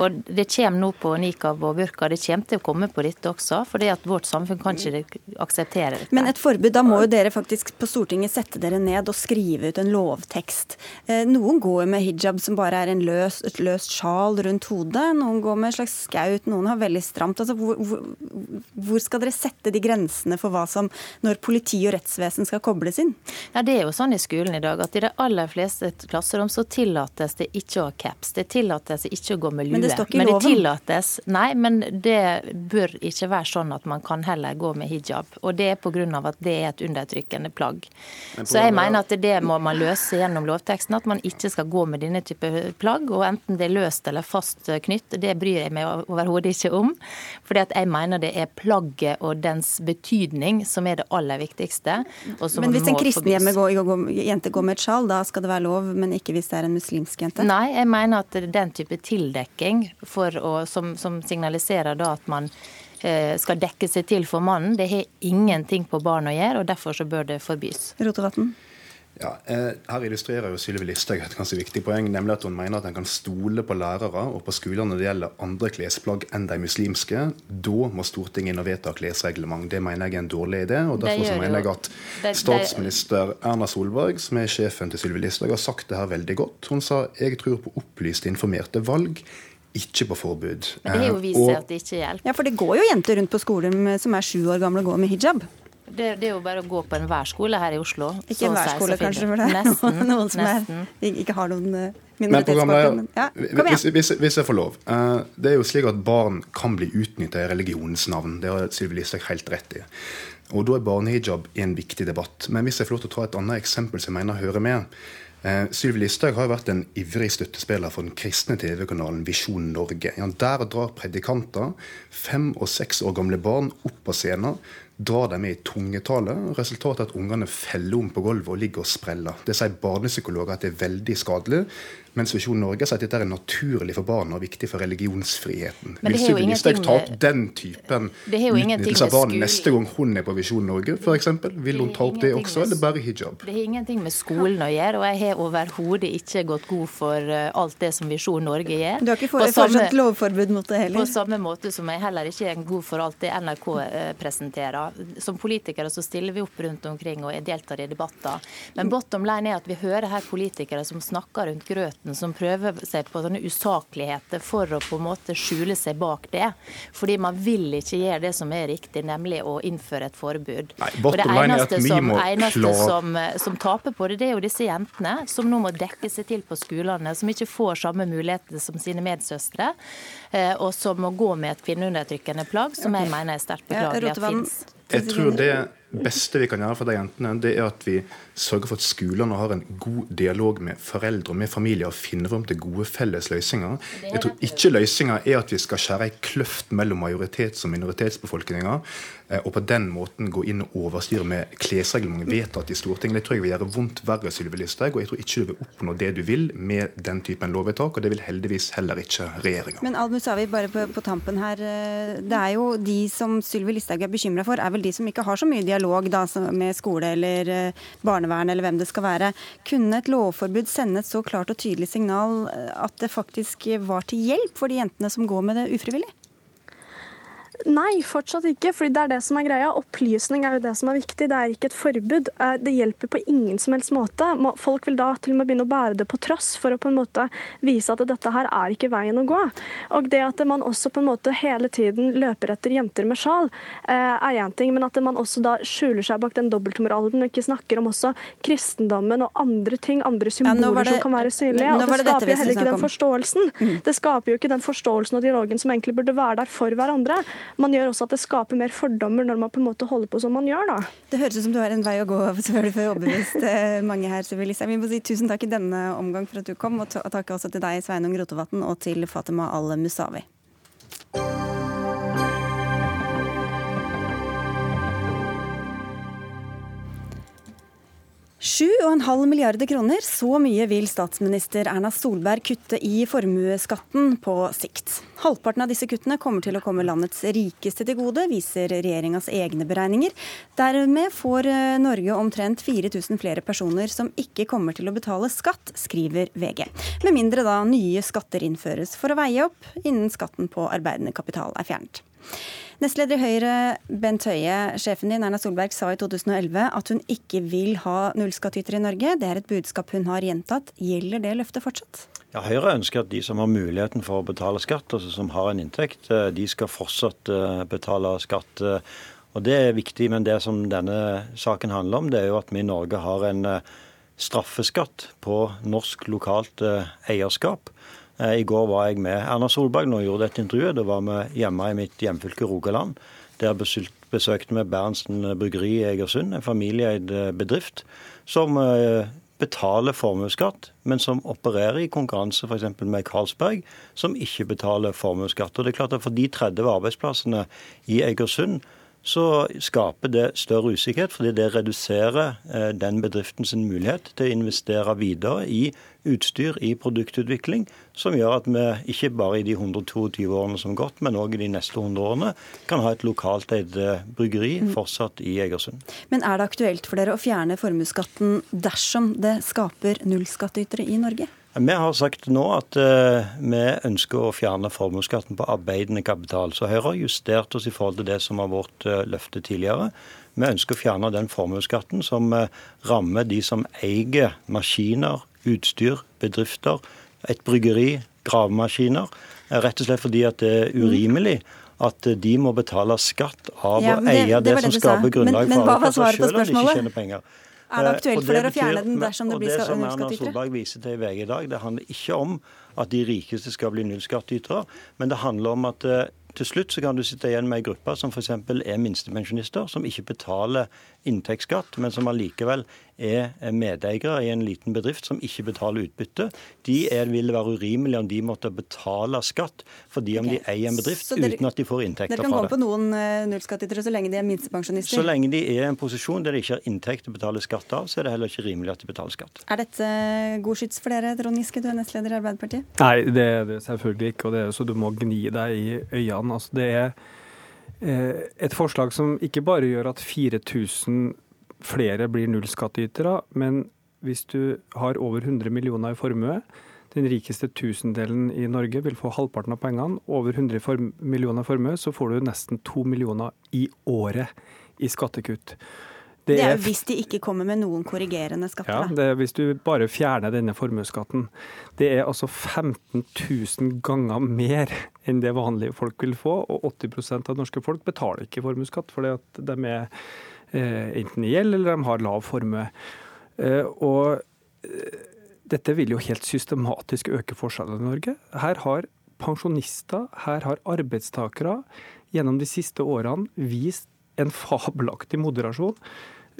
Speaker 5: Og det kommer nå på nikab og burka, det kommer til å komme på dette også, For det at vårt samfunn kan ikke akseptere dette.
Speaker 1: Men et forbud, da må jo dere faktisk på Stortinget sette dere ned og skrive ut en lovtekst. Eh, noen går med hijab som bare er en løs, et løst sjal rundt hodet, noen går med en slags skaut, noen har veldig stramt. Altså, hvor, hvor, hvor skal dere sette sette de grensene for hva som når politi og rettsvesen skal kobles inn?
Speaker 5: Ja, Det er jo sånn i skolen i dag at i de aller fleste klasserom så tillates det ikke å ha caps. Det tillates ikke å gå med lue.
Speaker 1: Men det står ikke i loven?
Speaker 5: Men det tillates, nei, men det bør ikke være sånn at man kan heller gå med hijab. Og det er pga. at det er et undertrykkende plagg. Så jeg mener at det må man løse gjennom lovteksten, at man ikke skal gå med denne type plagg. Og enten det er løst eller fast knytt, det bryr jeg meg overhodet ikke om. Fordi at jeg mener det er plagget og dens betydning som er det aller viktigste.
Speaker 1: men hvis en kristen jente går med et sjal, da skal det være lov, men ikke hvis det er en muslimsk jente?
Speaker 5: Nei, jeg mener at den type tildekking å, som, som, signaliserer da at man eh, skal dekke seg til for mannen, det har ingenting på barn å gjøre, og derfor så bør det forbys.
Speaker 1: Rotevatn?
Speaker 6: Ja, eh, Her illustrerer jo Sylvi Listhaug et ganske viktig poeng, nemlig at hun mener at en kan stole på lærere og på skoler når det gjelder andre klesplagg enn de muslimske. Da må Stortinget inn og vedta klesreglement. Det mener jeg er en dårlig idé. og Derfor så mener jeg at statsminister Erna Solberg, som er sjefen til Sylvi Listhaug, har sagt det her veldig godt. Hun sa jeg tror på opplyste, informerte valg ikke på forbud.
Speaker 5: Men det er jo vist seg at det ikke hjelper.
Speaker 1: Ja, for det går jo jenter rundt på skolen som er sju år gamle og går med hijab.
Speaker 5: Det, det, er jo bare å gå på enhver skole her i Oslo.
Speaker 1: Ikke enhver skole, kanskje, for det
Speaker 5: nesten,
Speaker 1: noen som
Speaker 5: nesten.
Speaker 1: Er, ikke har noen uh, minoritetsbakgrunn.
Speaker 6: Ja, hvis, hvis, hvis, jeg får lov. Uh, det er jo slik at barn kan bli utnytta i religionens navn. Det har Sylvi Listhaug helt rett i. Og Da er barnehijab en viktig debatt. Men hvis jeg får lov til å ta et annet eksempel som jeg mener hører med. Uh, Sylvi Listhaug har vært en ivrig støttespiller for den kristne TV-kanalen Visjon Norge. Ja, der drar predikanter fem og seks år gamle barn opp på scenen drar dem med i tungetale. Resultatet er at ungene feller om på gulvet og ligger og spreller. Det sier barnepsykologer at det er veldig skadelig. Mens Visjon Norge sier at dette er naturlig for barna og viktig for religionsfriheten. Vil Sylvi ta opp den typen utnyttelse av barn neste gang hun er på Visjon Norge, f.eks.? Vil hun ta opp det også, eller bare hijab?
Speaker 5: Det har ingenting med skolen å gjøre, og jeg har overhodet ikke gått god for eh, alt det som Visjon Norge gjør.
Speaker 1: Du har ikke foreslått lovforbud mot det heller?
Speaker 5: På samme måte som jeg heller ikke er god for alt det NRK eh, presenterer. Som politikere så stiller vi opp rundt omkring og deltar i debatter. Men bottom line er at vi hører her politikere som snakker rundt grøten venstresiden som prøver seg på sånne usakligheter for å på en måte skjule seg bak det. Fordi man vil ikke gjøre det som er riktig, nemlig å innføre et forbud.
Speaker 6: Nei, og det eneste, som,
Speaker 5: eneste som, som, taper på det, det er jo disse jentene som nå må dekke seg til på skolene, som ikke får samme muligheter som sine medsøstre, eh, og som må gå med et kvinneundertrykkende plagg, som jeg mener er sterkt beklagelig at finnes.
Speaker 6: Jeg tror det beste vi kan gjøre for de jentene, det er at vi sørger for at skolene har en god dialog med foreldre og med familier og finner frem til gode felles løsninger. Jeg tror ikke løsninga er at vi skal skjære ei kløft mellom majoritets- og minoritetsbefolkninga, og på den måten gå inn og overstyre med klesreglementet vedtatt i Stortinget. Det tror jeg vil gjøre vondt verre, Sylvi Listhaug, og jeg tror ikke du vil oppnå det du vil med den typen lovvedtak, og det vil heldigvis heller ikke regjeringa.
Speaker 1: Men Al Musavi, bare på, på tampen her. Eh, det er jo de som Sylvi Listhaug er bekymra for, er vel de som ikke har så mye dialog da, med skole eller eh, barnevern eller hvem det skal være. Kunne et lovforbud sende et så klart og tydelig signal eh, at det faktisk var til hjelp for de jentene som går med det ufrivillig?
Speaker 7: Nei, fortsatt ikke. fordi det er det som er greia. Opplysning er jo det som er viktig, det er ikke et forbud. Eh, det hjelper på ingen som helst måte. Folk vil da til og med begynne å bære det på tross for å på en måte vise at dette her er ikke veien å gå. Og det at man også på en måte hele tiden løper etter jenter med sjal, eh, er én ting, men at man også da skjuler seg bak den dobbeltmoralen og ikke snakker om også kristendommen og andre ting, andre symboler ja, det, som kan være synlige. Og det, det skaper heller ikke den forståelsen. Mm. Det skaper jo ikke den forståelsen og dialogen som egentlig burde være der for hverandre man gjør også at det skaper mer fordommer når man på en måte holder på som man gjør. da.
Speaker 1: Det høres ut som du har en vei å gå selvfølgelig for å overbevise eh, mange her. Sivilisa. Vi må si tusen takk i denne omgang for at du kom, og takk også til deg Sveinung Rotevatn og til Fatima Al-Musawi. 7,5 milliarder kroner, så mye vil statsminister Erna Solberg kutte i formuesskatten på sikt. Halvparten av disse kuttene kommer til å komme landets rikeste til gode, viser regjeringas egne beregninger. Dermed får eh, Norge omtrent 4000 flere personer som ikke kommer til å betale skatt, skriver VG. Med mindre da nye skatter innføres for å veie opp innen skatten på arbeidende kapital er fjernet. Nestleder i Høyre, Bent Høie. Sjefen din, Erna Solberg, sa i 2011 at hun ikke vil ha nullskattytere i Norge. Det er et budskap hun har gjentatt. Gjelder det løftet fortsatt?
Speaker 8: Ja, Høyre ønsker at de som har muligheten for å betale skatt, altså som har en inntekt, eh, de skal fortsatt eh, betale skatt. Og Det er viktig, men det som denne saken handler om, det er jo at vi i Norge har en eh, straffeskatt på norsk lokalt eierskap. Eh, I går var jeg med Erna Solberg når jeg gjorde dette intervjuet. Da var vi hjemme i mitt hjemfylke Rogaland. Der besøkte vi Berntsen bryggeri i Egersund, en familieeid eh, bedrift som eh, betaler formuesskatt, men som opererer i konkurranse f.eks. med Carlsberg, som ikke betaler formuesskatt. Og det er klart at For de 30 arbeidsplassene i Egersund så skaper det større usikkerhet, fordi det reduserer den bedriftens mulighet til å investere videre i utstyr i produktutvikling, som gjør at vi ikke bare i de 122 årene som har gått, men òg i de neste 100 årene kan ha et lokalt eid eh, bryggeri mm. fortsatt i Egersund.
Speaker 1: Men er det aktuelt for dere å fjerne formuesskatten dersom det skaper nullskattytere i Norge?
Speaker 8: Vi har sagt nå at uh, vi ønsker å fjerne formuesskatten på arbeidende kapital. Så Høyre har justert oss i forhold til det som var vårt uh, løfte tidligere. Vi ønsker å fjerne den formuesskatten som uh, rammer de som eier maskiner, utstyr, bedrifter, et bryggeri, gravemaskiner. Rett og slett fordi at det er urimelig at de må betale skatt av ja, å eie det, det, det som skaper grunnlag
Speaker 1: men, men,
Speaker 8: for arbeidsplasser selv om de ikke tjener penger.
Speaker 1: Er det aktuelt for dere å fjerne den dersom det blir
Speaker 8: nullskattytere? Det som Erna Solberg viser til i VG i dag, det handler ikke om at de rikeste skal bli nullskattytere, men det handler om at eh, til slutt så kan du sitte igjen med ei gruppe som f.eks. er minstepensjonister, som ikke betaler inntektsskatt, men som allikevel er medeiere i en liten bedrift som ikke betaler utbytte. De er, vil være urimelig om de måtte betale skatt fordi om okay. de eier en bedrift dere, uten at de får inntekter fra det.
Speaker 1: Dere kan komme på noen uh, nullskattytere så lenge de er minstepensjonister?
Speaker 8: Så lenge de er i en posisjon der de ikke har inntekt til å betale skatt av, så er det heller ikke rimelig at de betaler skatt.
Speaker 1: Er dette uh, god skyts for dere, Trond Giske, du er nestleder i Arbeiderpartiet?
Speaker 9: Nei, det er det selvfølgelig ikke, og det er så du må gni deg i øynene. Altså, det er eh, et forslag som ikke bare gjør at 4000 flere blir nullskattytere, men hvis du har over 100 millioner i formue, den rikeste tusendelen i Norge vil få halvparten av pengene. Over 100 millioner i formue, så får du nesten 2 millioner i året i skattekutt.
Speaker 1: Det er, det er jo hvis de ikke kommer med noen korrigerende skatter.
Speaker 9: Ja, det er hvis du bare fjerner denne formuesskatten. Det er altså 15 000 ganger mer enn det vanlige folk vil få, og 80% av norske folk betaler ikke formuesskatt fordi at de er eh, enten i gjeld eller de har lav formue. Eh, og eh, dette vil jo helt systematisk øke forskjellene i Norge. Her har pensjonister, her har arbeidstakere gjennom de siste årene vist en fabelaktig moderasjon.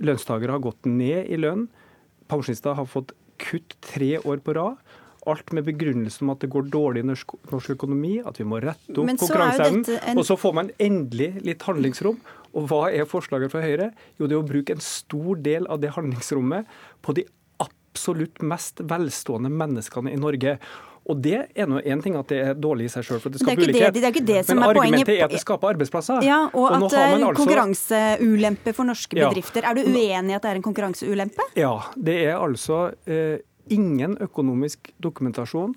Speaker 9: Lønnstakere har gått ned i lønn. Pensjonister har fått kutt tre år på rad. Alt med begrunnelse om at det går dårlig i norsk, norsk økonomi, at vi må rette opp konkurranseevnen. En... Og så får man endelig litt handlingsrom. Og hva er forslaget fra Høyre? Jo, det er å bruke en stor del av det handlingsrommet på de absolutt mest velstående menneskene i Norge. Og det er nå én ting at det er dårlig i seg sjøl, for det skaper ulikhet.
Speaker 1: Det, det er ikke det som
Speaker 9: Men
Speaker 1: er
Speaker 9: argumentet
Speaker 1: poenget.
Speaker 9: er at det skaper arbeidsplasser.
Speaker 1: Ja, og, og at det er
Speaker 9: altså...
Speaker 1: konkurranseulempe for norske bedrifter. Ja. Er du uenig i at det er en konkurranseulempe?
Speaker 9: Ja, det er altså eh, ingen økonomisk dokumentasjon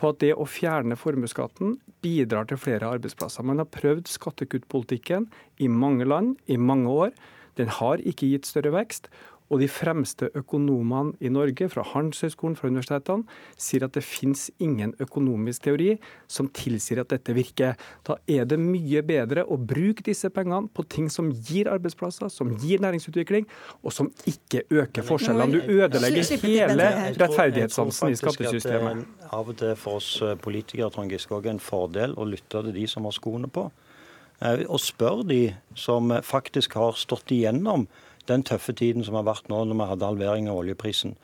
Speaker 9: på at det å fjerne formuesskatten bidrar til flere arbeidsplasser. Man har prøvd skattekuttpolitikken i mange land i mange år. Den har ikke gitt større vekst. Og de fremste økonomene i Norge, fra Handelshøyskolen, fra universitetene, sier at det finnes ingen økonomisk teori som tilsier at dette virker. Da er det mye bedre å bruke disse pengene på ting som gir arbeidsplasser, som gir næringsutvikling, og som ikke øker forskjellene. Du ødelegger hele rettferdighetssansen i skattesystemet.
Speaker 8: Av og til for oss eh, politikere Trond Giske, også en fordel å lytte til de som har skoene på. Eh, og spør de som faktisk har stått igjennom den tøffe tiden som har vært nå når vi hadde halvering av oljeprisen.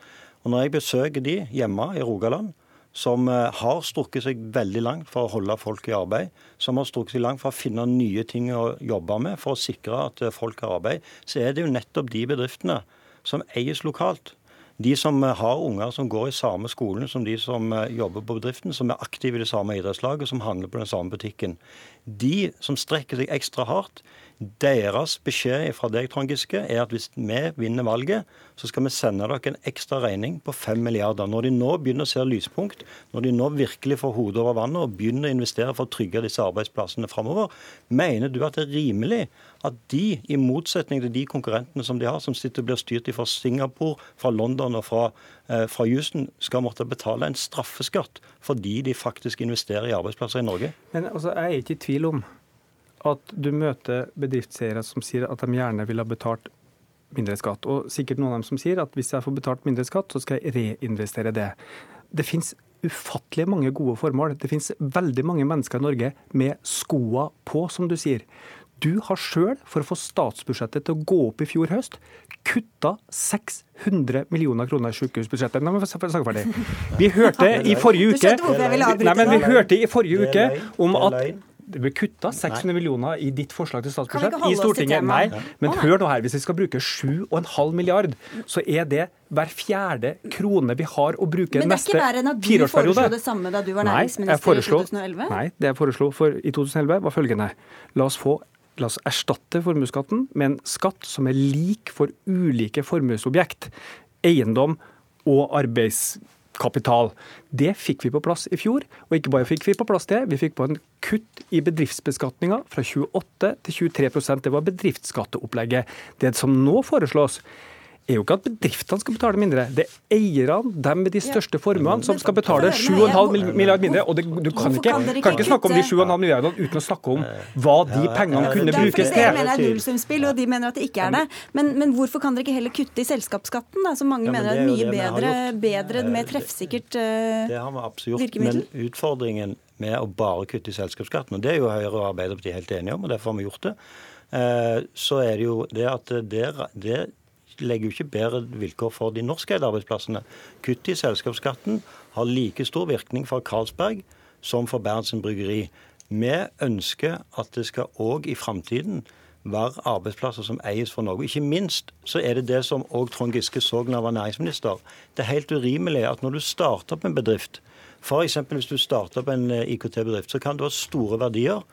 Speaker 8: Og Når jeg besøker de hjemme i Rogaland, som eh, har strukket seg veldig langt for å holde folk i arbeid, som har strukket seg langt for å finne nye ting å jobbe med for å sikre at eh, folk har arbeid, så er det jo nettopp de bedriftene som eies lokalt. De som eh, har unger som går i samme skolen som de som jobber på bedriften, som er aktive i det samme idrettslaget, som handler på den samme butikken. De som strekker seg ekstra hardt, deres beskjed fra deg, Trond Giske, er at hvis vi vinner valget, så skal vi sende dere en ekstra regning på 5 milliarder. Når de nå begynner å se lyspunkt, når de nå virkelig får hodet over vannet og begynner å investere for å trygge disse arbeidsplassene framover, mener du at det er rimelig at de, i motsetning til de konkurrentene som de har, som sitter og blir styrt fra Singapore, fra London og fra, eh, fra Houston, skal måtte betale en straffeskatt fordi de faktisk investerer i arbeidsplasser i Norge?
Speaker 9: Men altså, Jeg er ikke i tvil om at du møter bedriftseiere som sier at de gjerne vil ha betalt mindre skatt. Og sikkert noen av dem som sier at hvis jeg får betalt mindre skatt, så skal jeg reinvestere det. Det finnes ufattelig mange gode formål. Det finnes veldig mange mennesker i Norge med skoa på, som du sier. Du har sjøl, for å få statsbudsjettet til å gå opp i fjor høst, kutta 600 millioner kroner i sykehusbudsjettet. Nei, men ferdig. Vi hørte i forrige uke Nei, men vi hørte i forrige uke om at det ble kutta 600 millioner i ditt forslag til statsbudsjett i Stortinget. Nei, men hør nå her. Hvis vi skal bruke 7,5 milliard, så er det hver fjerde krone vi har å bruke neste fireårsperiode. Men det er ikke verre enn at du foreslo
Speaker 1: det samme da du var næringsminister i 2011?
Speaker 9: Nei, det jeg foreslo for, i 2011 var følgende. La oss få La oss erstatte formuesskatten med en skatt som er lik for ulike formuesobjekt. Eiendom og arbeids kapital. Det fikk vi på plass i fjor. Og ikke bare fikk vi på plass det, vi fikk på en kutt i bedriftsbeskatninga fra 28 til 23% Det var bedriftsskatteopplegget. Det som nå foreslås, er jo ikke at bedriftene skal betale mindre. Det er eierne, dem med de største formuene, som skal betale 7,5 milliard mindre. Og det, du kan ikke, kan ikke snakke om de 7,5 milliardene uten å snakke om hva de pengene kunne brukes til.
Speaker 1: Det mener det er nullsumspill, og de mener at det ikke er det. Men, men, hvorfor kan dere ikke heller kutte i selskapsskatten, da, som mange mener er mye bedre, bedre, mer treffsikkert uh,
Speaker 8: Det har vi absolutt gjort, men utfordringen med å bare kutte i selskapsskatten, og det er jo Høyre og Arbeiderpartiet helt enige om, og derfor har vi gjort det, eh, så er det jo det at det, det legger jo ikke bedre vilkår for de norskeide arbeidsplassene. Kutt i selskapsskatten har like stor virkning for Carlsberg som for Berntsen bryggeri. Vi ønsker at det skal òg i framtiden være arbeidsplasser som eies for Norge. Ikke minst så er det det som òg Trond Giske så da han var næringsminister. Det er helt urimelig at når du starter opp en bedrift, f.eks. hvis du starter opp en eh, IKT-bedrift, så kan du ha store verdier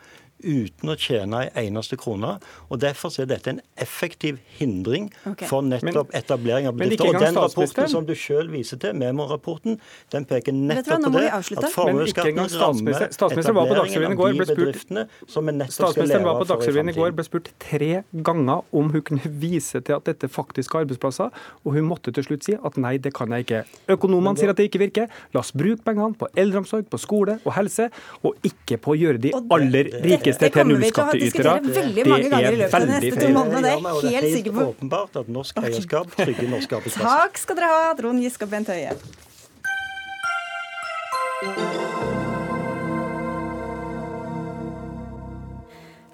Speaker 8: uten å tjene ei eneste krone. og Derfor er dette en effektiv hindring
Speaker 1: okay.
Speaker 8: for nettopp etablering av bedrifter. Og den rapporten som du selv viser til, Memo-rapporten, den peker nettopp på det at
Speaker 9: Men
Speaker 8: formuesskatten rammer
Speaker 9: statsministeren var på
Speaker 8: etableringen av de bedriftene som vi nettopp skal
Speaker 9: Statsministeren
Speaker 8: leve
Speaker 9: var på
Speaker 8: av for i
Speaker 9: Dagsrevyen i går, ble spurt tre ganger om hun kunne vise til at dette faktisk er arbeidsplasser, og hun måtte til slutt si at nei, det kan jeg ikke. Økonomene sier at det ikke virker. La oss bruke pengene på eldreomsorg, på skole og helse, og ikke på å gjøre de
Speaker 1: aller
Speaker 9: aller rikeste
Speaker 1: det
Speaker 9: til nullskattytere.
Speaker 1: diskutere veldig mange ganger i løpet av
Speaker 9: veldig feil.
Speaker 1: Det er helt
Speaker 8: Det
Speaker 1: sikker
Speaker 8: er
Speaker 1: på.
Speaker 8: helt åpenbart at norsk eierskap trygger norske arbeidsplasser.
Speaker 1: Takk skal dere ha, Trond Giske og Bent Høie.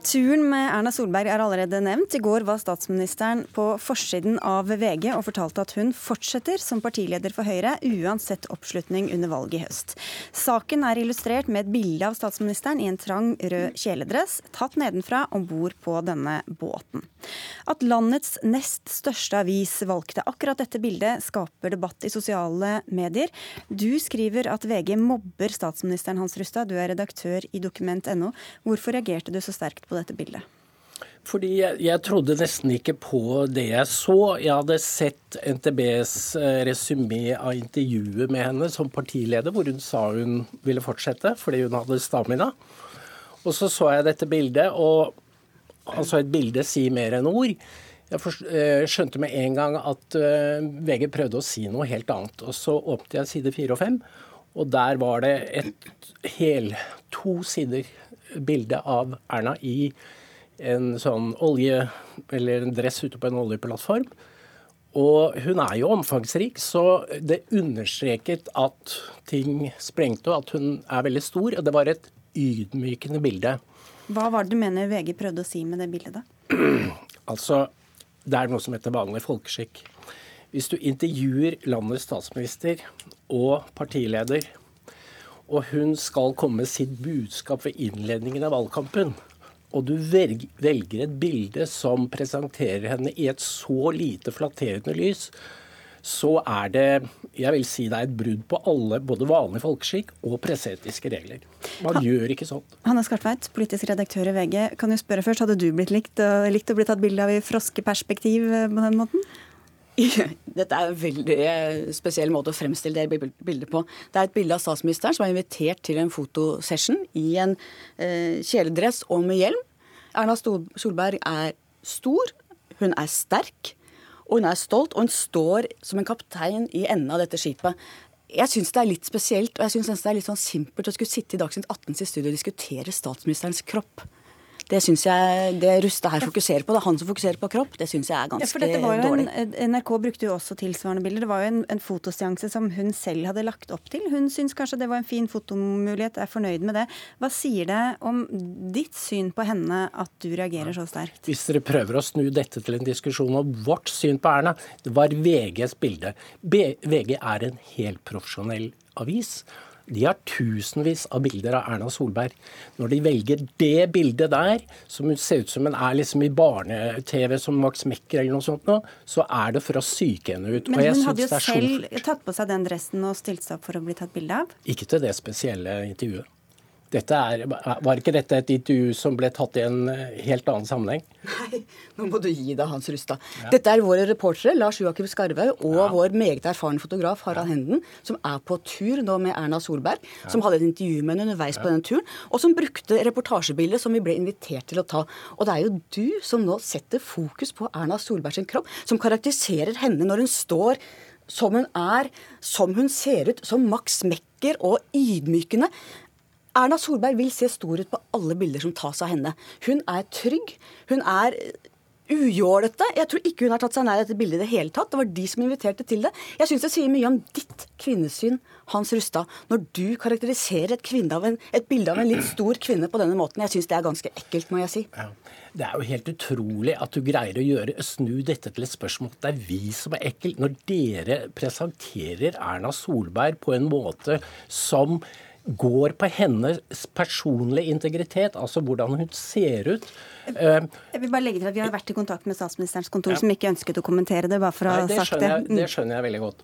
Speaker 1: Turen med Erna Solberg er allerede nevnt. I går var statsministeren på forsiden av VG og fortalte at hun fortsetter som partileder for Høyre, uansett oppslutning under valget i høst. Saken er illustrert med et bilde av statsministeren i en trang rød kjeledress, tatt nedenfra om bord på denne båten. At landets nest største avis valgte akkurat dette bildet, skaper debatt i sosiale medier. Du skriver at VG mobber statsministeren Hans Rustad, du er redaktør i dokument.no. Hvorfor reagerte du så sterkt på dette bildet?
Speaker 10: Fordi jeg, jeg trodde nesten ikke på det jeg så. Jeg hadde sett NTBs eh, resymé av intervjuet med henne som partileder, hvor hun sa hun ville fortsette fordi hun hadde stamina. Og så så jeg dette bildet, og altså et bilde sier mer enn ord. Jeg eh, skjønte med en gang at eh, VG prøvde å si noe helt annet. Og så åpnet jeg side fire og fem, og der var det et hel to sider bilde av Erna i en sånn olje, eller en dress ute på en oljeplattform. Og hun er jo omfangsrik, så det understreket at ting sprengte, og at hun er veldig stor. Og det var et ydmykende bilde.
Speaker 1: Hva var det du mener VG prøvde å si med det bildet?
Speaker 10: Altså, det er noe som heter vanlig folkeskikk. Hvis du intervjuer landets statsminister og partileder, og hun skal komme med sitt budskap ved innledningen av valgkampen, og du velger et bilde som presenterer henne i et så lite flatterende lys, så er det jeg vil si det er et brudd på alle både vanlig folkeskikk og presseetiske regler. Man gjør ikke sånt.
Speaker 1: Hanne Skartveit, politisk redaktør i VG. Kan du spørre først, Hadde du blitt likt, uh, likt å bli tatt bilde av i froskeperspektiv uh, på den måten?
Speaker 11: Dette er en veldig spesiell måte å fremstille det bildet på. Det er et bilde av statsministeren som er invitert til en fotosession i en eh, kjeledress og med hjelm. Erna Solberg er stor, hun er sterk, og hun er stolt. Og hun står som en kaptein i enden av dette skipet. Jeg syns det er litt spesielt, og jeg synes det er litt sånn simpelt å skulle sitte i Dagsnytt 18 sitt studio og diskutere statsministerens kropp. Det syns jeg det Rustad her fokuserer på. Det er han som fokuserer på kropp. Det syns jeg er
Speaker 1: Ja,
Speaker 11: ganske
Speaker 1: for dette var jo
Speaker 11: dårlig.
Speaker 1: en, NRK brukte jo også tilsvarende bilder. Det var jo en, en fotoseanse som hun selv hadde lagt opp til. Hun syns kanskje det var en fin fotomulighet, er fornøyd med det. Hva sier det om ditt syn på henne at du reagerer så sterkt?
Speaker 10: Hvis dere prøver å snu dette til en diskusjon om vårt syn på Erna, det var VGs bilde. B VG er en helprofesjonell avis. De har tusenvis av bilder av Erna Solberg. Når de velger det bildet der, som ser ut som en er liksom i barne-TV som Max Mekker eller noe sånt, nå, så er det for å psyke henne ut.
Speaker 1: Men
Speaker 10: jeg
Speaker 1: hun hadde jo selv tatt på seg den dressen og stilt seg opp for å bli tatt bilde av.
Speaker 10: Ikke til det spesielle intervjuet. Dette er, var ikke dette et intervju som ble tatt i en eh, helt annen sammenheng?
Speaker 11: Nei, Nå må du gi deg, Hans Rustad. Dette er våre reportere, Lars Joakim Skarvaug og vår meget erfarne fotograf Harald Henden, som er på tur nå med Erna Solberg, som hadde et intervju med henne underveis på den turen, og som brukte reportasjebildet som vi ble invitert til å ta. Og det er jo du som nå setter fokus på Erna Solbergs kropp, som karakteriserer henne når hun står som hun er, som hun ser ut, som Max Mekker og ydmykende. Erna Solberg vil se stor ut på alle bilder som tas av henne. Hun er trygg. Hun er ujålete. Jeg tror ikke hun har tatt seg nær dette bildet i det hele tatt. Det var de som inviterte til det. Jeg syns det sier mye om ditt kvinnesyn, Hans Rustad, når du karakteriserer et, en, et bilde av en litt stor kvinne på denne måten. Jeg syns det er ganske ekkelt, må jeg si.
Speaker 10: Det er jo helt utrolig at du greier å gjøre, snu dette til et spørsmål det er vi som er ekkel, når dere presenterer Erna Solberg på en måte som går på hennes personlige integritet, altså hvordan hun ser ut. Eh,
Speaker 1: Jeg vil bare legge til at Vi har vært i kontakt med statsministerens kontor, som ikke ønsket å kommentere det. bare for å
Speaker 10: Nei,
Speaker 1: ha sagt det.
Speaker 10: Jeg, det skjønner jeg veldig godt.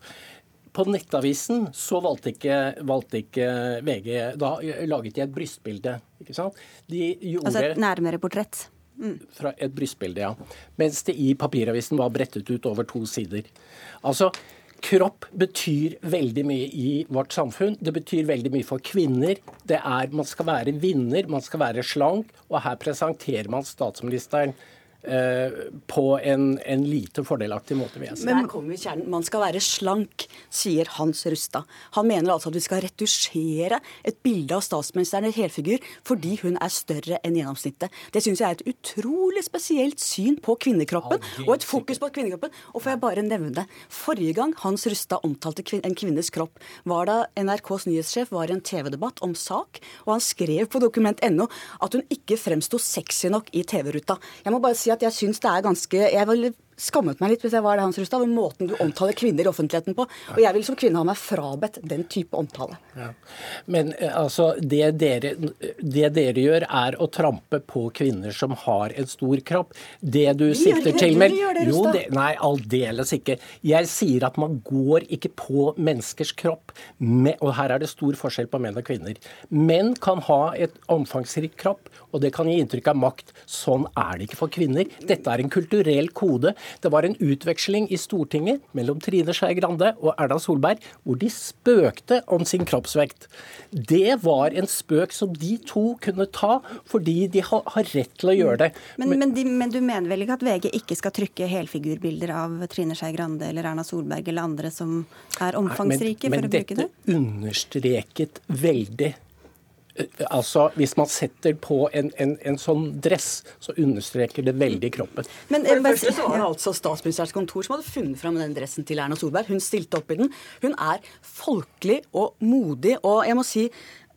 Speaker 10: på Nettavisen så valgte ikke, valgte ikke VG Da laget de et brystbilde. ikke sant?
Speaker 1: De gjorde, altså et nærmere portrett?
Speaker 10: Mm. Fra et brystbilde, ja. Mens det i papiravisen var brettet ut over to sider. Altså, Kropp betyr veldig mye i vårt samfunn. Det betyr veldig mye for kvinner. Det er, Man skal være vinner, man skal være slank. Og her presenterer man statsministeren på en, en, lite fordelaktig måte, vil jeg si.
Speaker 11: Men kommer kjernen. Man skal være slank, sier Hans Rustad. Han mener altså at vi skal retusjere et bilde av statsministeren i helfigur fordi hun er større enn gjennomsnittet. Det syns jeg er et utrolig spesielt syn på kvinnekroppen, og et fokus på kvinnekroppen. Og får jeg bare nevne det. Forrige gang Hans Rustad omtalte en kvinnes kropp, var da NRKs nyhetssjef var i en TV-debatt om sak, og han skrev på dokument.no at hun ikke fremsto sexy nok i TV-ruta. Jeg må bare si at jeg syns det er ganske Jeg vil skammet meg litt hvis jeg var det, Hans Rustad, over måten du omtaler kvinner i offentligheten på. Og jeg vil som kvinne ha meg frabedt den type omtale. Ja.
Speaker 10: Men eh, altså, det dere, det dere, gjør, er å trampe på kvinner som har en stor kropp. Det du vi sikter til med Jo, det, Nei, aldeles ikke. Jeg sier at man går ikke på menneskers kropp. Med, og her er det stor forskjell på menn og kvinner. Menn kan ha et omfangsrik kropp, og det kan gi inntrykk av makt. Sånn er det ikke for kvinner. Dette er en kulturell kode. Det var en utveksling i Stortinget mellom Trine Skei Grande og Erna Solberg hvor de spøkte om sin kroppsvekt. Det var en spøk som de to kunne ta fordi de har, rett til å gjøre det.
Speaker 1: Men, men, de, men, du mener vel ikke at VG ikke skal trykke helfigurbilder av Trine Skei Grande eller Erna Solberg eller andre som er omfangsrike,
Speaker 10: Nei, men,
Speaker 1: for å bruke det?
Speaker 10: Men dette understreket veldig Altså, Hvis man setter på en, en, en, sånn dress, så understreker det veldig kroppen.
Speaker 11: Men For det første så var det altså Statsministerens kontor som hadde funnet fram den dressen til Erna Solberg. Hun stilte opp i den. Hun er folkelig og modig. Og jeg må si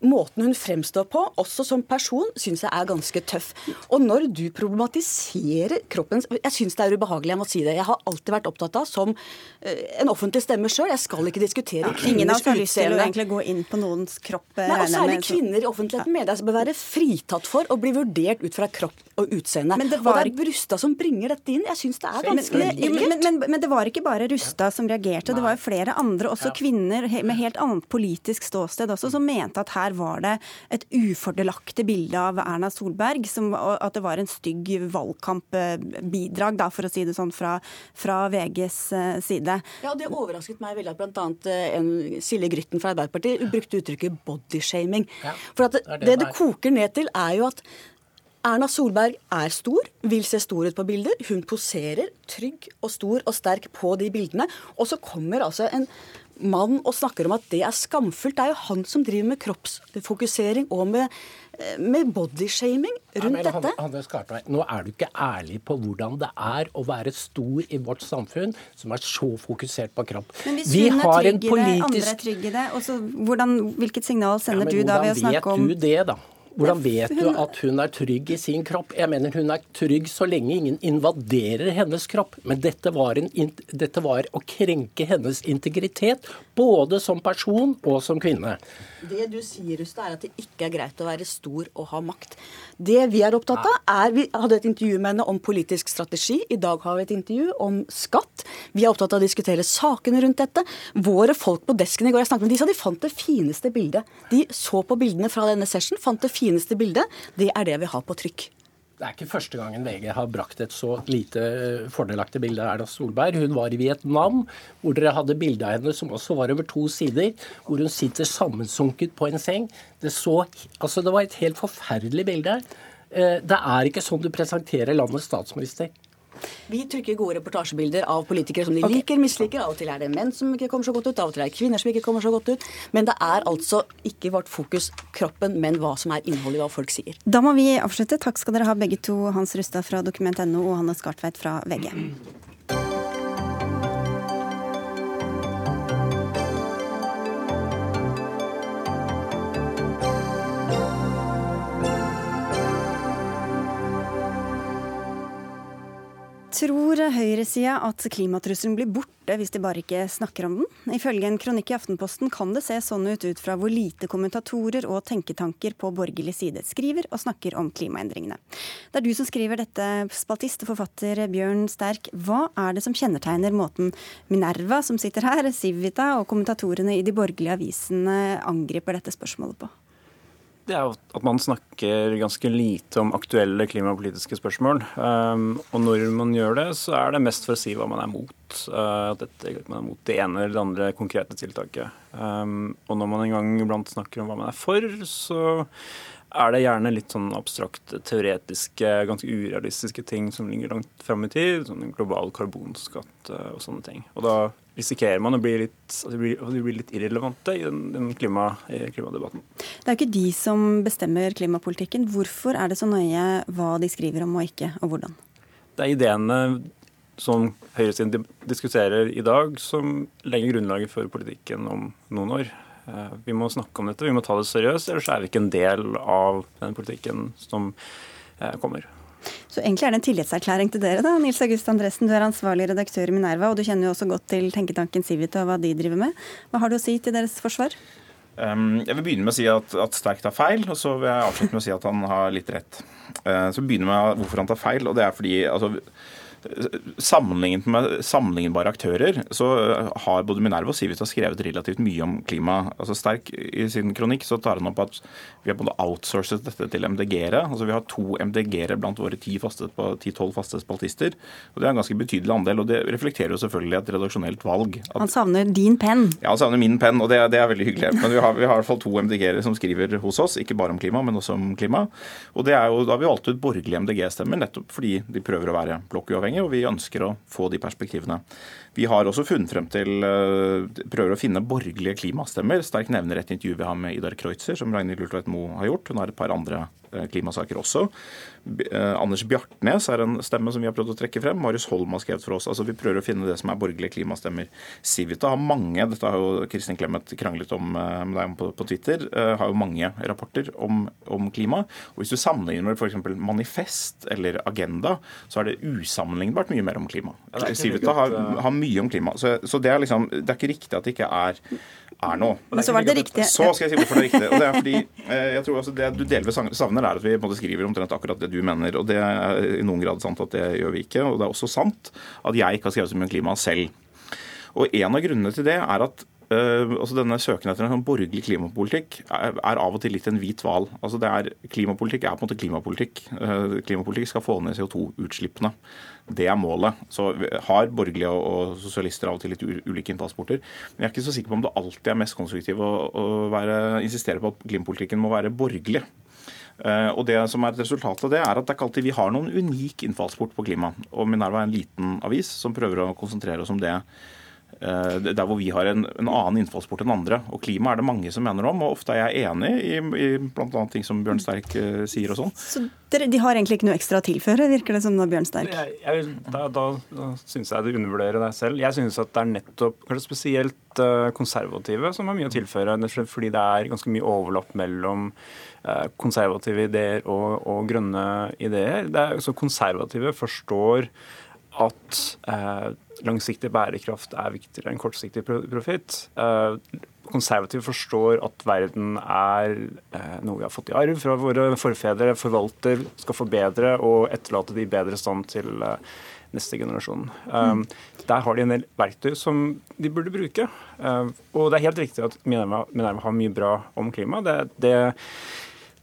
Speaker 11: måten hun fremstår på, også som person, syns jeg er ganske tøff. Og når du problematiserer kroppens Jeg syns det er ubehagelig, jeg må si det. Jeg har alltid vært opptatt av, som eh, en offentlig stemme sjøl, jeg skal ikke diskutere ja, kvinners utseende. Ingen
Speaker 1: har lyst til å egentlig gå inn på noens kropp.
Speaker 11: Nei, og særlig kvinner i offentligheten mener jeg bør være fritatt for å bli vurdert ut fra kropp og utseende. Men det var... Og det er Brustad som bringer dette inn. Jeg syns det er ganske
Speaker 1: men, men, men, men, det var ikke bare Rustad som reagerte, det var jo flere andre, også kvinner med helt annet politisk ståsted også, som mente at her var det et ufordelaktig bilde av Erna Solberg. Som, at det var en stygg valgkampbidrag, da, for å si det sånn, fra, fra VGs eh, side.
Speaker 11: Ja, Det overrasket meg veldig at bl.a. Eh, Silje Grytten fra Arbeiderpartiet brukte uttrykket bodyshaming. Ja, for at det, det det koker ned til, er jo at Erna Solberg er stor, vil se stor ut på bilder. Hun poserer trygg og stor og sterk på de bildene. Og så kommer altså en mann og snakker om at det er skamfullt. Det er jo han som driver med kroppsfokusering og med, eh, med bodyshaming rundt ja, dette.
Speaker 10: Han, han, nå er du ikke ærlig på hvordan det er å være stor i vårt samfunn som er så fokusert på kropp.
Speaker 1: Men hvis Vi hun er trygg i det, politisk... andre er trygge i det, så, hvordan, hvilket signal sender ja, du da ved å snakke om
Speaker 10: Hvordan vet du det, da? Hvordan vet du at hun er trygg i sin kropp? Jeg mener hun er trygg så lenge ingen invaderer hennes kropp. Men dette var, en, dette var å krenke hennes integritet, både som person og som kvinne.
Speaker 11: Det du sier, Rusta, er at det ikke er greit å være stor og ha makt. Det vi er opptatt av, er Vi hadde et intervju med henne om politisk strategi. I dag har vi et intervju om skatt. Vi er opptatt av å diskutere sakene rundt dette. Våre folk på desken i går, jeg snakket med de sa de fant det fineste bildet. De så på bildene fra denne session, fant det fineste bildet. Det er det vi har på trykk.
Speaker 10: Det er ikke første gangen VG har brakt et så lite eh, fordelaktig bilde av Erna Solberg. Hun var i Vietnam, hvor dere hadde bilde av henne som også var over to sider, hvor hun sitter sammensunket på en seng. Det, så, altså det var et helt forferdelig bilde. Eh, det er ikke sånn du presenterer landets statsminister.
Speaker 11: Vi trykker gode reportasjebilder av politikere som de okay. liker, misliker. Av og til er det menn som ikke kommer så godt ut, av og til er det kvinner som ikke kommer så godt ut. Men det er altså ikke vårt fokus kroppen, men hva som er innholdet i hva folk sier.
Speaker 1: Da må vi avslutte. Takk skal dere ha begge to, Hans Rustad fra Dokument.no og Hanne Skartveit fra VG. Tror høyresida at klimatrusselen blir borte hvis de bare ikke snakker om den? Ifølge en kronikk i Aftenposten kan det se sånn ut ut fra hvor lite kommentatorer og tenketanker på borgerlig side skriver og snakker om klimaendringene. Det er du som skriver dette, spaltist og forfatter Bjørn Sterk. Hva er det som kjennetegner måten Minerva, som sitter her, Civita og kommentatorene i de borgerlige avisene angriper dette spørsmålet på?
Speaker 12: Det er jo at man snakker ganske lite om aktuelle klimapolitiske spørsmål. Um, og når man gjør det, så er det mest for å si hva man er mot. Uh, at dette, man er mot det ene eller det andre konkrete tiltaket. Um, og når man en gang iblant snakker om hva man er for, så er det gjerne litt sånn abstrakt, teoretiske, ganske urealistiske ting som ligger langt fram i tid. Sånn global karbonskatt uh, og sånne ting. Og da risikerer man å bli litt, å bli, bli litt irrelevante i den, den klima, i klimadebatten.
Speaker 1: Det er jo ikke de som bestemmer klimapolitikken. Hvorfor er det så nøye hva de skriver om og ikke, og hvordan?
Speaker 12: Det er ideene som høyresiden diskuterer i dag, som legger grunnlaget for politikken om noen år. Eh, vi må snakke om dette, vi må ta det seriøst, ellers er vi ikke en del av den politikken som eh, kommer.
Speaker 1: Så egentlig er det en tillitserklæring til dere, da. Nils August Andresen, du er ansvarlig redaktør i Minerva, og du kjenner jo også godt til tenketanken Civita og hva de driver med. Hva har du å si til deres forsvar?
Speaker 13: Um, jeg vil begynne med å si at, at Sterk tar feil, og så vil jeg avslutte med å si at han har litt rett. Uh, så begynner med hvorfor han tar feil, og det er fordi altså, Sammenlignet med sammenlignbare aktører så har både Minerva og Civita skrevet relativt mye om klima. Altså Sterk i sin kronikk så tar han opp at vi har både outsourcet dette til MDG-ere. Altså Vi har to MDG-ere blant våre ti-tolv faste, faste spaltister. og Det er en ganske betydelig andel, og det reflekterer jo selvfølgelig et redaksjonelt valg.
Speaker 1: At, han savner din penn?
Speaker 13: Ja, han savner min penn, og det, det, er veldig hyggelig. Men vi har, vi har i hvert fall to MDG-ere som skriver hos oss, ikke bare om klima, men også om klima. Og det er jo, Da har vi valgt ut borgerlige MDG-stemmer, nettopp fordi de prøver å være blokkuavhengige uavhengig, og vi ønsker å få de perspektivene. Vi har også funnet frem til eh, prøver å finne borgerlige klimastemmer. Sterk nevner et intervju vi har med Idar Kreutzer, som Ragnhild Lultveit Moe har gjort. Hun har et par andre klimasaker også. Eh, Anders Bjartnes er en stemme som vi har prøvd å trekke frem. Marius Holm har skrevet for oss. Altså Vi prøver å finne det som er borgerlige klimastemmer. Civita har mange, dette har jo Kristin Clemet kranglet om eh, med deg på, på Twitter, har jo mange rapporter om, om klima. Og Hvis du sammenligner med f.eks. Manifest eller Agenda, så er det usammenlignbart mye mer om klima. Civita har, har, mye om klima. Så, så det, er liksom, det er ikke riktig at det ikke er er nå.
Speaker 1: Men så var det riktig.
Speaker 13: Så skal jeg si hvorfor det er riktig. Og det er fordi jeg tror altså det du delvis savner, er at vi måte, skriver omtrent akkurat det du mener. Og det er i noen grad sant at det gjør vi ikke. Og det er også sant at jeg ikke har skrevet så mye om klima selv. Og en av grunnene til det er at altså denne Søken etter en sånn borgerlig klimapolitikk er, er, av og til litt en hvit hval. Altså det er, klimapolitikk er på en måte klimapolitikk. Uh, klimapolitikk skal få ned CO2-utslippene. Det er målet. Så har borgerlige og, sosialister av og til litt ulike innfallsporter. Men jeg er ikke så sikker på om det alltid er mest konstruktivt å, å være, insistere på at klimapolitikken må være borgerlig. Uh, og det som er et resultat av det, er at det er ikke alltid vi har noen unik innfallsport på klima. Og Minerva er en liten avis som prøver å konsentrere oss om det Eh, der hvor vi har en, en, annen innfallsport enn andre. Og klima er det mange som mener om, og ofte er jeg enig i, i bl.a. ting som Bjørn Sterk uh, sier og sånn.
Speaker 1: Så dere, de har egentlig ikke noe ekstra å tilføre, virker det som da, Bjørn Sterk?
Speaker 12: Jeg, jeg, da da, da syns jeg du undervurderer deg selv. Jeg synes at det er nettopp kanskje spesielt uh, konservative som har mye å tilføre. Fordi det er ganske mye overlapp mellom uh, konservative ideer og, og grønne ideer. Det er, så konservative forstår at eh, langsiktig bærekraft er viktigere enn kortsiktig profitt. Eh, konservative forstår at verden er eh, noe vi har fått i arv fra våre forfedre, forvalter, skal forbedre og etterlate de i bedre stand til eh, neste generasjon. Mm. Der har de en del verktøy som de burde bruke. Og det er helt riktig at Minerva, Minerva har mye bra om klima. Det, det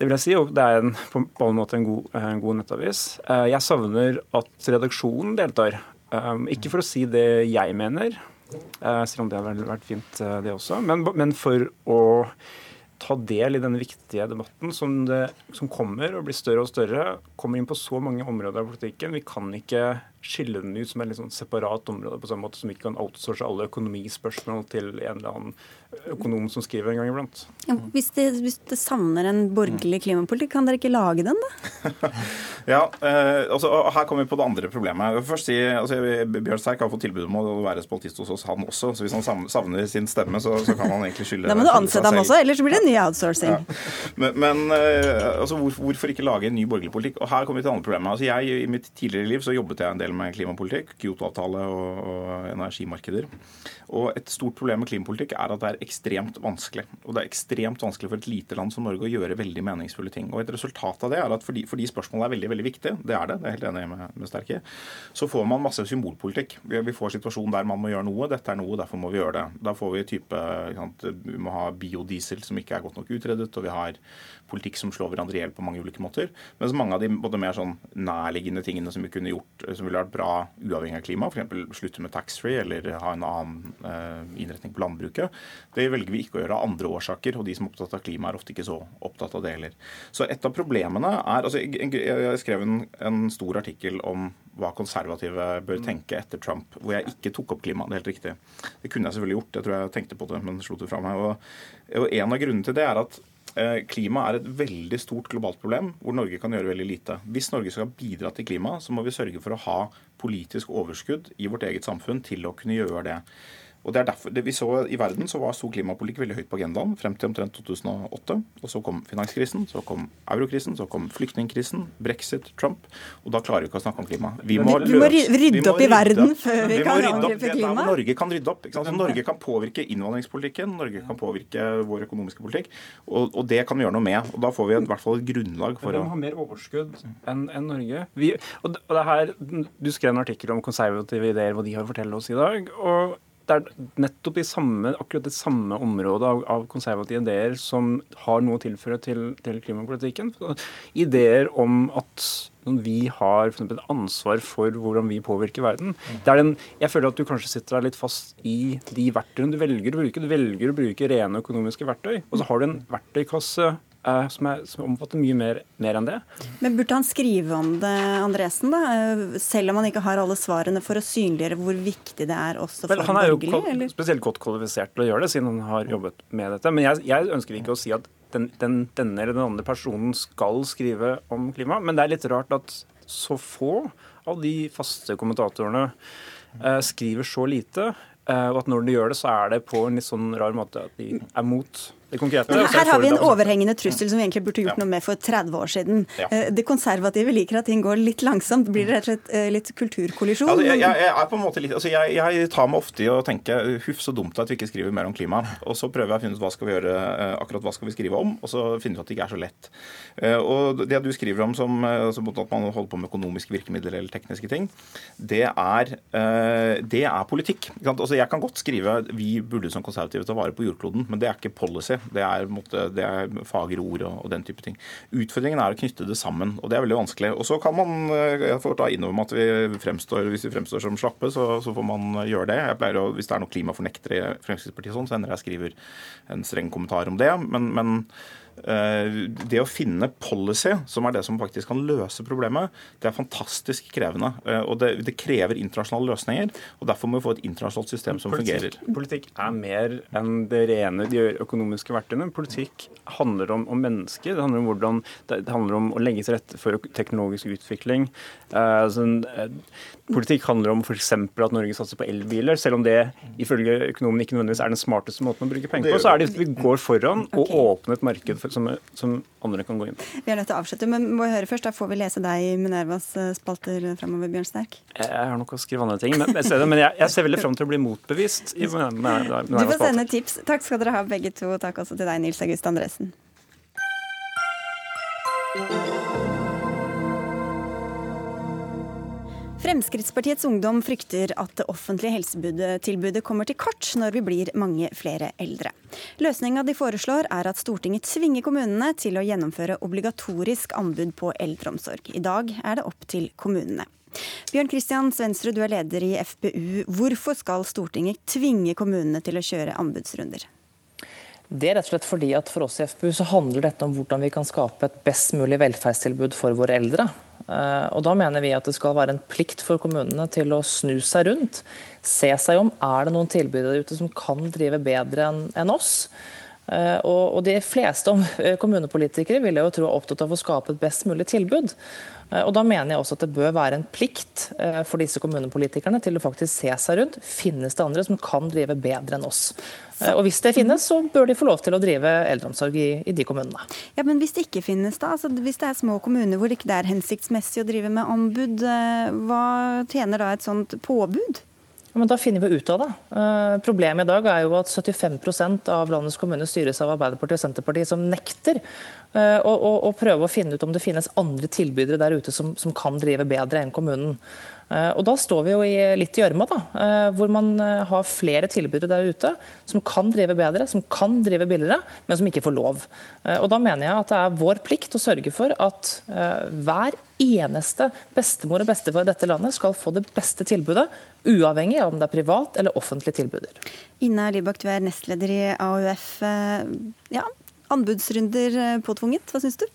Speaker 12: det vil jeg si, og det er en, på alle måter en god, en god nettavis. Jeg savner at redaksjonen deltar. Um, ikke for å si det jeg mener, uh, selv om det har vært fint, uh, det også, men, men, for å ta del i denne viktige debatten som, det, som kommer og blir større og større. Kommer inn på så mange områder av politikken. Vi kan ikke skille den ut som et sånn separat område, på samme måte som vi ikke kan outsource alle økonomispørsmål til en eller annen økonom som skriver en gang iblant.
Speaker 1: Ja, hvis, det, hvis det savner en borgerlig klimapolitikk, kan dere ikke lage den,
Speaker 13: da? ja, eh, altså, Her kommer vi på det andre problemet. Først si, altså, Bjørn Sterk har fått tilbud om å være spaltist hos oss, han også. Så hvis han savner sin stemme, så, så kan han egentlig skylde
Speaker 1: Da må du ansette ham også, ellers blir det ny outsourcing. Ja.
Speaker 13: Men, men eh, altså, hvor, hvorfor ikke lage en ny borgerlig politikk? Og her kommer vi til det andre problemet. Altså, jeg, I mitt tidligere liv så jobbet jeg en del del med klimapolitikk, Kyoto-avtale og, og energimarkeder. Og Et stort problem med klimapolitikk er at det er ekstremt vanskelig. Og det er ekstremt vanskelig for et lite land som Norge å gjøre veldig meningsfulle ting. Og Et resultat av det er at fordi, fordi spørsmålet er veldig veldig viktig, det er det, det er helt enig med, med Sterke, så får man masse symbolpolitikk. Vi, får situasjonen der man må gjøre noe, dette er noe, derfor må vi gjøre det. Da får vi type sant, Vi må ha biodiesel som ikke er godt nok utredet, og vi har politikk som slår hverandre i hjel på mange ulike måter. Mens mange av de både mer sånn nærliggende tingene som vi kunne gjort, som ville vært bra uavhengig av klima, f.eks. slutte med taxfree eller ha en annen eh, innretning på landbruket, det velger vi ikke å gjøre av andre årsaker. Og de som er opptatt av klima, er ofte ikke så opptatt av det heller. Så et av problemene er altså Jeg skrev en, en stor artikkel om hva konservative bør mm. tenke etter Trump, hvor jeg ikke tok opp klima. Det er helt riktig. Det kunne jeg selvfølgelig gjort, jeg tror jeg tenkte på det, men slo det fra meg. Og, og En av grunnene til det er at Eh, klima er et veldig stort globalt problem hvor Norge kan gjøre veldig lite. Hvis Norge skal bidra til klima, så må vi sørge for å ha politisk overskudd i vårt eget samfunn til å kunne gjøre det. Og det er derfor, det vi så I verden så var stor klimapolitikk veldig høyt på agendaen frem til omtrent 2008. og Så kom finanskrisen, så kom eurokrisen, så kom flyktningkrisen, brexit, Trump. Og da klarer vi ikke å snakke om klima.
Speaker 1: Vi må, vi må rydde opp i verden før vi, vi kan angripe klima.
Speaker 13: Norge kan rydde opp. Så Norge kan påvirke innvandringspolitikken, Norge kan påvirke vår økonomiske politikk. Og, og, det kan vi gjøre noe med. og Da får vi i hvert fall et grunnlag for
Speaker 12: å Vi må ha mer overskudd enn en Norge. Vi, og det her, Du skrev en artikkel om konservative ideer, hva de har å fortelle oss i dag. og det er nettopp i samme, akkurat det samme området av, av, konservative ideer som har noe å tilføre til, til klimapolitikken. Ideer om at vi har for et ansvar for hvordan vi påvirker verden. Den, jeg føler at du kanskje sitter deg litt fast i de verktøyene du velger å bruke. Du velger å bruke rene økonomiske verktøy, og så har du en verktøykasse som, er, som, omfatter mye mer, mer, enn det.
Speaker 1: Men burde han skrive om det, Andresen, da? Eh, selv om han ikke har alle svarene, for å synliggjøre hvor viktig det er også for
Speaker 12: Vel, Han er jo eller? spesielt godt kvalifisert til å gjøre det, siden han har jobbet med dette. Men jeg, jeg ønsker ikke å si at den, den, denne eller den andre personen skal skrive om klima, men det er litt rart at så få av de faste kommentatorene eh, skriver så lite. Eh, og at når de gjør det, så er det på en litt sånn rar måte at de er mot.
Speaker 1: Her har vi en overhengende trussel som vi egentlig burde gjort noe med for 30 år siden. Eh, det konservative liker at ting går litt langsomt. Blir det rett og slett eh, litt kulturkollisjon?
Speaker 13: Altså, jeg, jeg, er på en måte litt, altså, jeg, jeg, tar meg ofte i å tenke huff så dumt at vi ikke skriver mer om klima. Og så prøver jeg å finne ut hva skal vi gjøre, eh, akkurat hva skal vi skrive om, og så finner vi at det ikke er så lett. Og det du skriver om som altså, at man holder på med økonomiske virkemidler eller tekniske ting, det er, det er politikk. Altså, jeg kan godt skrive vi burde som konservative ta vare på jordkloden, men det er ikke policy. Det er, måtte, det er fagre ord og, og, den type ting. Utfordringen er å knytte det sammen, og det er veldig vanskelig. Og så kan man eh, jeg får ta innover meg at vi fremstår, hvis vi fremstår som slappe, så, så får man gjøre det. Jeg pleier å, Hvis det er noen klimafornektere i Fremskrittspartiet, sånn, så hender jeg skriver en streng kommentar om det. men, men Eh, det å finne policy, som er det som faktisk kan løse problemet, det er fantastisk krevende. Eh, og det, det krever internasjonale løsninger. og Derfor må vi få et internasjonalt system som
Speaker 12: politikk,
Speaker 13: fungerer.
Speaker 12: Politikk er mer enn det rene de økonomiske verktøyene. Politikk handler om, om, mennesker. Det handler om, hvordan, det handler om å legge til rette for teknologisk utvikling. Uh, sånn, uh, politikk handler om f.eks. at Norge satser på elbiler. Selv om det ifølge økonomen ikke nødvendigvis er den smarteste måten å bruke penger på, så er det at vi går foran og okay. åpner et marked for, som, som, andre kan gå inn på.
Speaker 1: Vi er nødt til å avslutte, men må høre først, da får vi lese deg i Minervas eh, spalter framover, Bjørn Sterk?
Speaker 12: Jeg har nok å skrive andre ting, men, men jeg, jeg, ser veldig fram til å bli motbevist. i Minervas
Speaker 1: Du får sende tips. Takk skal dere ha begge to. Takk også til deg, Nils August Andresen. Fremskrittspartiets ungdom frykter at det offentlige helsetilbudet kommer til kort når vi blir mange flere eldre. Løsninga de foreslår er at Stortinget tvinger kommunene til å gjennomføre obligatorisk anbud på eldreomsorg. I dag er det opp til kommunene. Bjørn Kristian Svensrud, du er leder i FPU. Hvorfor skal Stortinget tvinge kommunene til å kjøre anbudsrunder?
Speaker 14: Det er rett og slett fordi at For oss i FPU så handler dette om hvordan vi kan skape et best mulig velferdstilbud for våre eldre. Eh, og Da mener vi at det skal være en plikt for kommunene til å snu seg rundt. Se seg om er det noen tilbydere ute som kan drive bedre enn oss. Eh, og De fleste kommunepolitikere vil jo tro er opptatt av å skape et best mulig tilbud. Eh, og Da mener jeg også at det bør være en plikt eh, for disse kommunepolitikerne til å faktisk se seg rundt. Finnes det andre som kan drive bedre enn oss? Eh, og Hvis det finnes, så bør de få lov til å drive eldreomsorg i, i de kommunene.
Speaker 1: Ja, Men hvis det ikke finnes, da? Altså, hvis det er små kommuner hvor det ikke er hensiktsmessig å drive med ombud, hva tjener da et sånt påbud?
Speaker 14: Men Da finner vi ut av det. Uh, problemet i dag er jo at 75% av landets kommuner styres av Arbeiderpartiet og Senterpartiet, som nekter uh, å, å, å, prøve å finne ut om det finnes andre tilbydere der ute som, som kan drive bedre enn kommunen. Uh, og Da står vi jo i, litt i gjørma, hvor man har flere tilbydere der ute som kan drive bedre, som kan drive billigere, men som ikke får lov. Og Da mener jeg at det er vår plikt å sørge for at hver eneste bestemor og bestefar i dette landet skal få det beste tilbudet, uavhengig av om det er privat eller offentlig tilbuder.
Speaker 1: Ina Libak, du er nestleder i AUF. Eh, ja, anbudsrunder eh, påtvunget, hva syns du?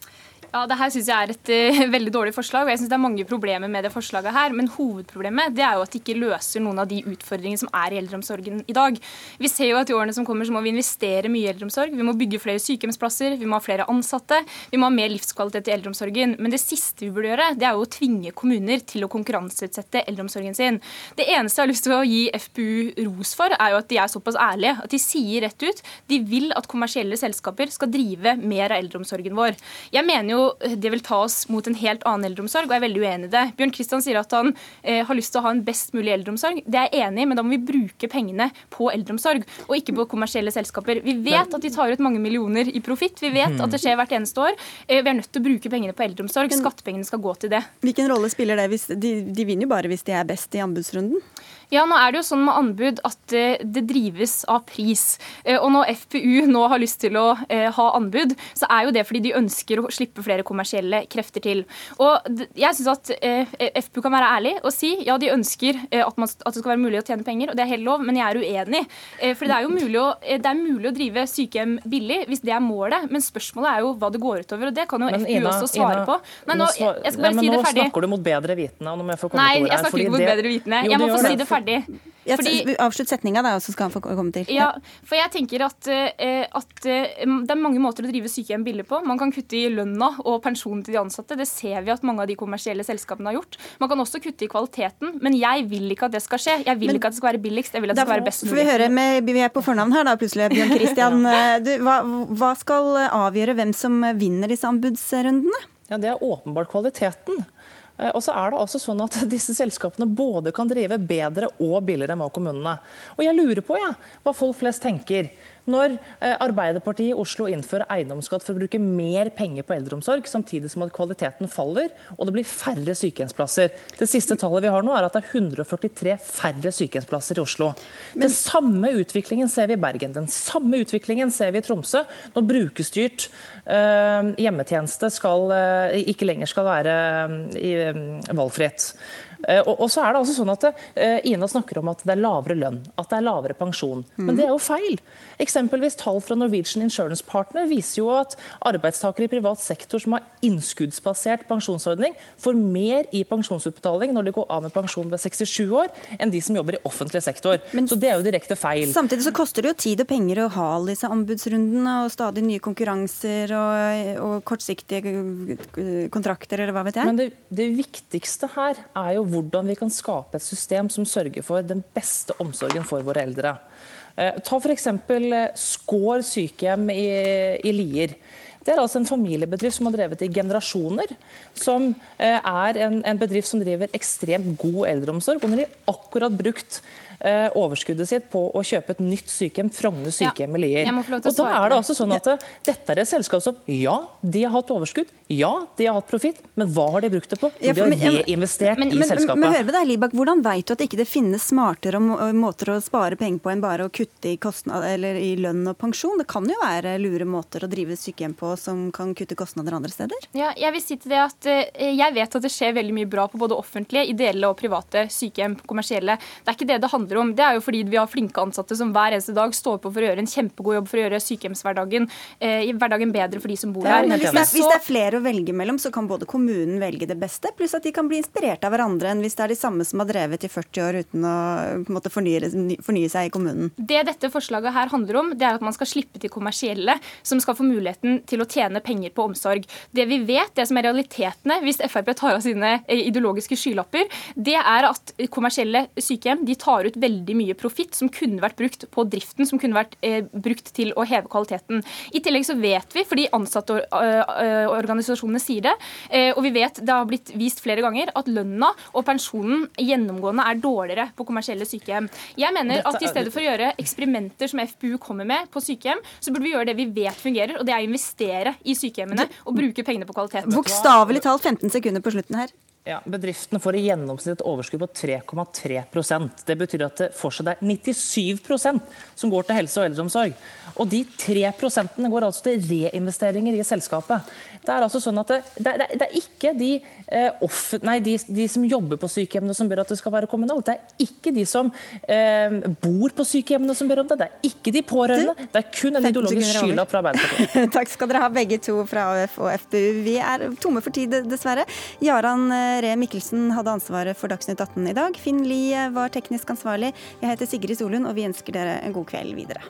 Speaker 15: Ja, det her synes jeg er et uh, veldig dårlig forslag. og jeg synes Det er mange problemer med det forslaget her. Men hovedproblemet det er jo at det ikke løser noen av de utfordringene som er i eldreomsorgen i dag. Vi ser jo at i årene som kommer så må vi investere mye i eldreomsorg. Vi må bygge flere sykehjemsplasser, vi må ha flere ansatte, vi må ha mer livskvalitet i eldreomsorgen. Men det siste vi burde gjøre, det er jo å tvinge kommuner til å konkurranseutsette eldreomsorgen sin. Det eneste jeg har lyst til å gi FPU ros for, er jo at de er såpass ærlige at de sier rett ut de vil at kommersielle selskaper skal drive mer av eldreomsorgen vår. Jeg mener jo det vil ta oss mot en helt annen eldreomsorg, og jeg er veldig uenig i det. Bjørn Kristian sier at han eh, har lyst til å ha en best mulig eldreomsorg. Det er jeg enig i, men da må vi bruke pengene på eldreomsorg, og ikke på kommersielle selskaper. Vi vet at de tar ut mange millioner i profitt. Vi vet at det skjer hvert eneste år. Eh, vi er nødt til å bruke pengene på eldreomsorg. Skattepengene skal gå til det.
Speaker 1: Hvilken rolle spiller det? Hvis de, de vinner jo bare hvis de er best i anbudsrunden?
Speaker 15: Ja, nå er det jo sånn med anbud at eh, det drives av pris. Eh, og når FPU nå har lyst til å eh, ha anbud, så er jo det fordi de ønsker å slippe flere kommersielle krefter til. Og jeg syns at FPU kan være ærlig og si ja, de ønsker at, man, at, det skal være mulig å tjene penger, og det er helt lov, men jeg er uenig. For det er jo mulig å, det er mulig å drive sykehjem billig hvis det er målet, men spørsmålet er jo hva det går utover, og det kan jo men FPU Ina, også svare Ina, på.
Speaker 14: Nei, nå, jeg, jeg skal bare nei, si det ferdig. Nå snakker du mot bedre vitende.
Speaker 15: Nei, jeg snakker ikke mot bedre vitende. Jeg må få si det ferdig.
Speaker 1: Fordi, Avslutt setninga, da, så skal han få komme til.
Speaker 15: Ja, for jeg tenker at, eh, at, eh, det er mange måter å drive sykehjem billig på. Man kan kutte i lønna og pensjonen til de ansatte. Det ser vi at mange av de kommersielle selskapene har gjort. Man kan også kutte i kvaliteten, men jeg vil ikke at det skal skje. Jeg vil men, ikke at det skal være billigst, jeg vil at det skal være best
Speaker 1: mulig. vi høre med, Vi er på fornavn her, da, plutselig. Bjørn Christian. Du, hva, hva skal avgjøre hvem som vinner disse anbudsrundene?
Speaker 14: Ja, Det er åpenbart kvaliteten. Eh, og så er det altså sånn at disse selskapene både kan drive bedre og billigere enn kommunene. Og jeg lurer på ja, hva folk flest tenker. Når eh, Arbeiderpartiet i Oslo innfører eiendomsskatt for å bruke mer penger på eldreomsorg, samtidig som at kvaliteten faller og det blir færre sykehjemsplasser. Det siste tallet vi har nå er at det er 143 færre sykehjemsplasser i Oslo. Men... Den samme utviklingen ser vi i Bergen. Den samme utviklingen ser vi i Tromsø. Når brukerstyrt uh, hjemmetjeneste skal, uh, ikke lenger skal være uh, valgfritt. Eh, og, så er det altså sånn at uh, Ina snakker om at det er lavere lønn, at det er lavere pensjon. Men det er jo feil. Eksempelvis Tall fra Norwegian Insurance Partner viser jo at arbeidstakere i privat sektor som har innskuddsbasert pensjonsordning, får mer i pensjonsutbetaling når de går av med pensjon ved 67 år, enn de som jobber i offentlig sektor. Men, så det er jo direkte feil.
Speaker 1: Samtidig så koster det jo tid og penger å ha alle disse anbudsrundene og stadig nye konkurranser og, og kortsiktige kontrakter, eller hva vet jeg.
Speaker 14: Men det, det viktigste her er jo hvordan vi kan skape et system som sørger for den beste omsorgen for våre eldre. Eh, ta f.eks. Eh, Skår sykehjem i, i Lier. Det er altså en familiebedrift som har drevet i generasjoner. Som eh, er en, en bedrift som driver ekstremt god eldreomsorg. Og når de akkurat brukt overskuddet sitt på å kjøpe et nytt sykehjem, Frogner sykehjem i Lier. Og da er det altså sånn at eh, Dette er et selskap som ja, de har hatt overskudd, ja, de har hatt profitt, men hva har de brukt det på? De har reinvestert i selskapet.
Speaker 1: Men, hør med deg, Libak, Hvordan vet du at ikke det finnes smartere måter å spare penger på enn bare å kutte i, kostnad, eller i lønn og pensjon? Det kan jo være lure måter å drive sykehjem på som kan kutte kostnader andre steder?
Speaker 15: Ja, jeg vil si til det at eh, jeg vet at det skjer veldig mye bra på både offentlige, ideelle og private sykehjem, kommersielle. Det er ikke det det handler handler om. Det er jo fordi vi har flinke ansatte som hver eneste dag står på for å gjøre en kjempegod jobb for å gjøre sykehjemshverdagen eh, hverdagen bedre for de som bor her.
Speaker 1: Hvis det, er, hvis det er flere å velge mellom, så kan både kommunen velge det beste, pluss at de kan bli inspirert av hverandre enn hvis det er de samme som har drevet i 40 år uten å måte, fornye, fornye seg i kommunen.
Speaker 15: Det dette forslaget her handler om, det er at man skal slippe til kommersielle som skal få muligheten til å tjene penger på omsorg. Det vi vet, det som er realitetene hvis Frp tar av sine eh, ideologiske skylapper, det er at kommersielle sykehjem de tar ut veldig mye profitt som kunne vært brukt på driften, som kunne vært eh, brukt til å heve kvaliteten. I tillegg så vet vi, fordi ansatteorganisasjonene sier det, eh, og vi vet det har blitt vist flere ganger, at lønna og pensjonen gjennomgående er dårligere på kommersielle sykehjem. Jeg mener at i stedet for å gjøre eksperimenter som FPU kommer med på sykehjem, så burde vi gjøre det vi vet fungerer, og det er å investere i sykehjemmene og bruke pengene på kvalitet.
Speaker 1: Bokstavelig talt 15 sekunder på slutten her.
Speaker 14: Ja, Bedriftene får i gjennomsnitt et overskudd på 3,3% Det betyr at det fortsatt er 97% som går til helse og eldreomsorg. Og de 3% går altså til reinvesteringer i selskapet. Det er altså sånn at det, det, det er ikke de, eh, off, nei, de, de, som jobber på sykehjemmene som ber at det skal være kommunalt. Det er ikke de som eh, bor på sykehjemmene som ber om det. Det er ikke de pårørende. Det er kun en ideologisk skylapp fra Arbeiderpartiet.
Speaker 1: Takk skal dere ha begge to fra AUF og FPU. Vi er tomme for tid, dessverre. Jaran eh, Ree Mikkelsen hadde ansvaret for Dagsnytt 18 i dag. Finn Lie var teknisk ansvarlig. Jeg heter Sigrid Solund, og vi ønsker dere en god kveld videre.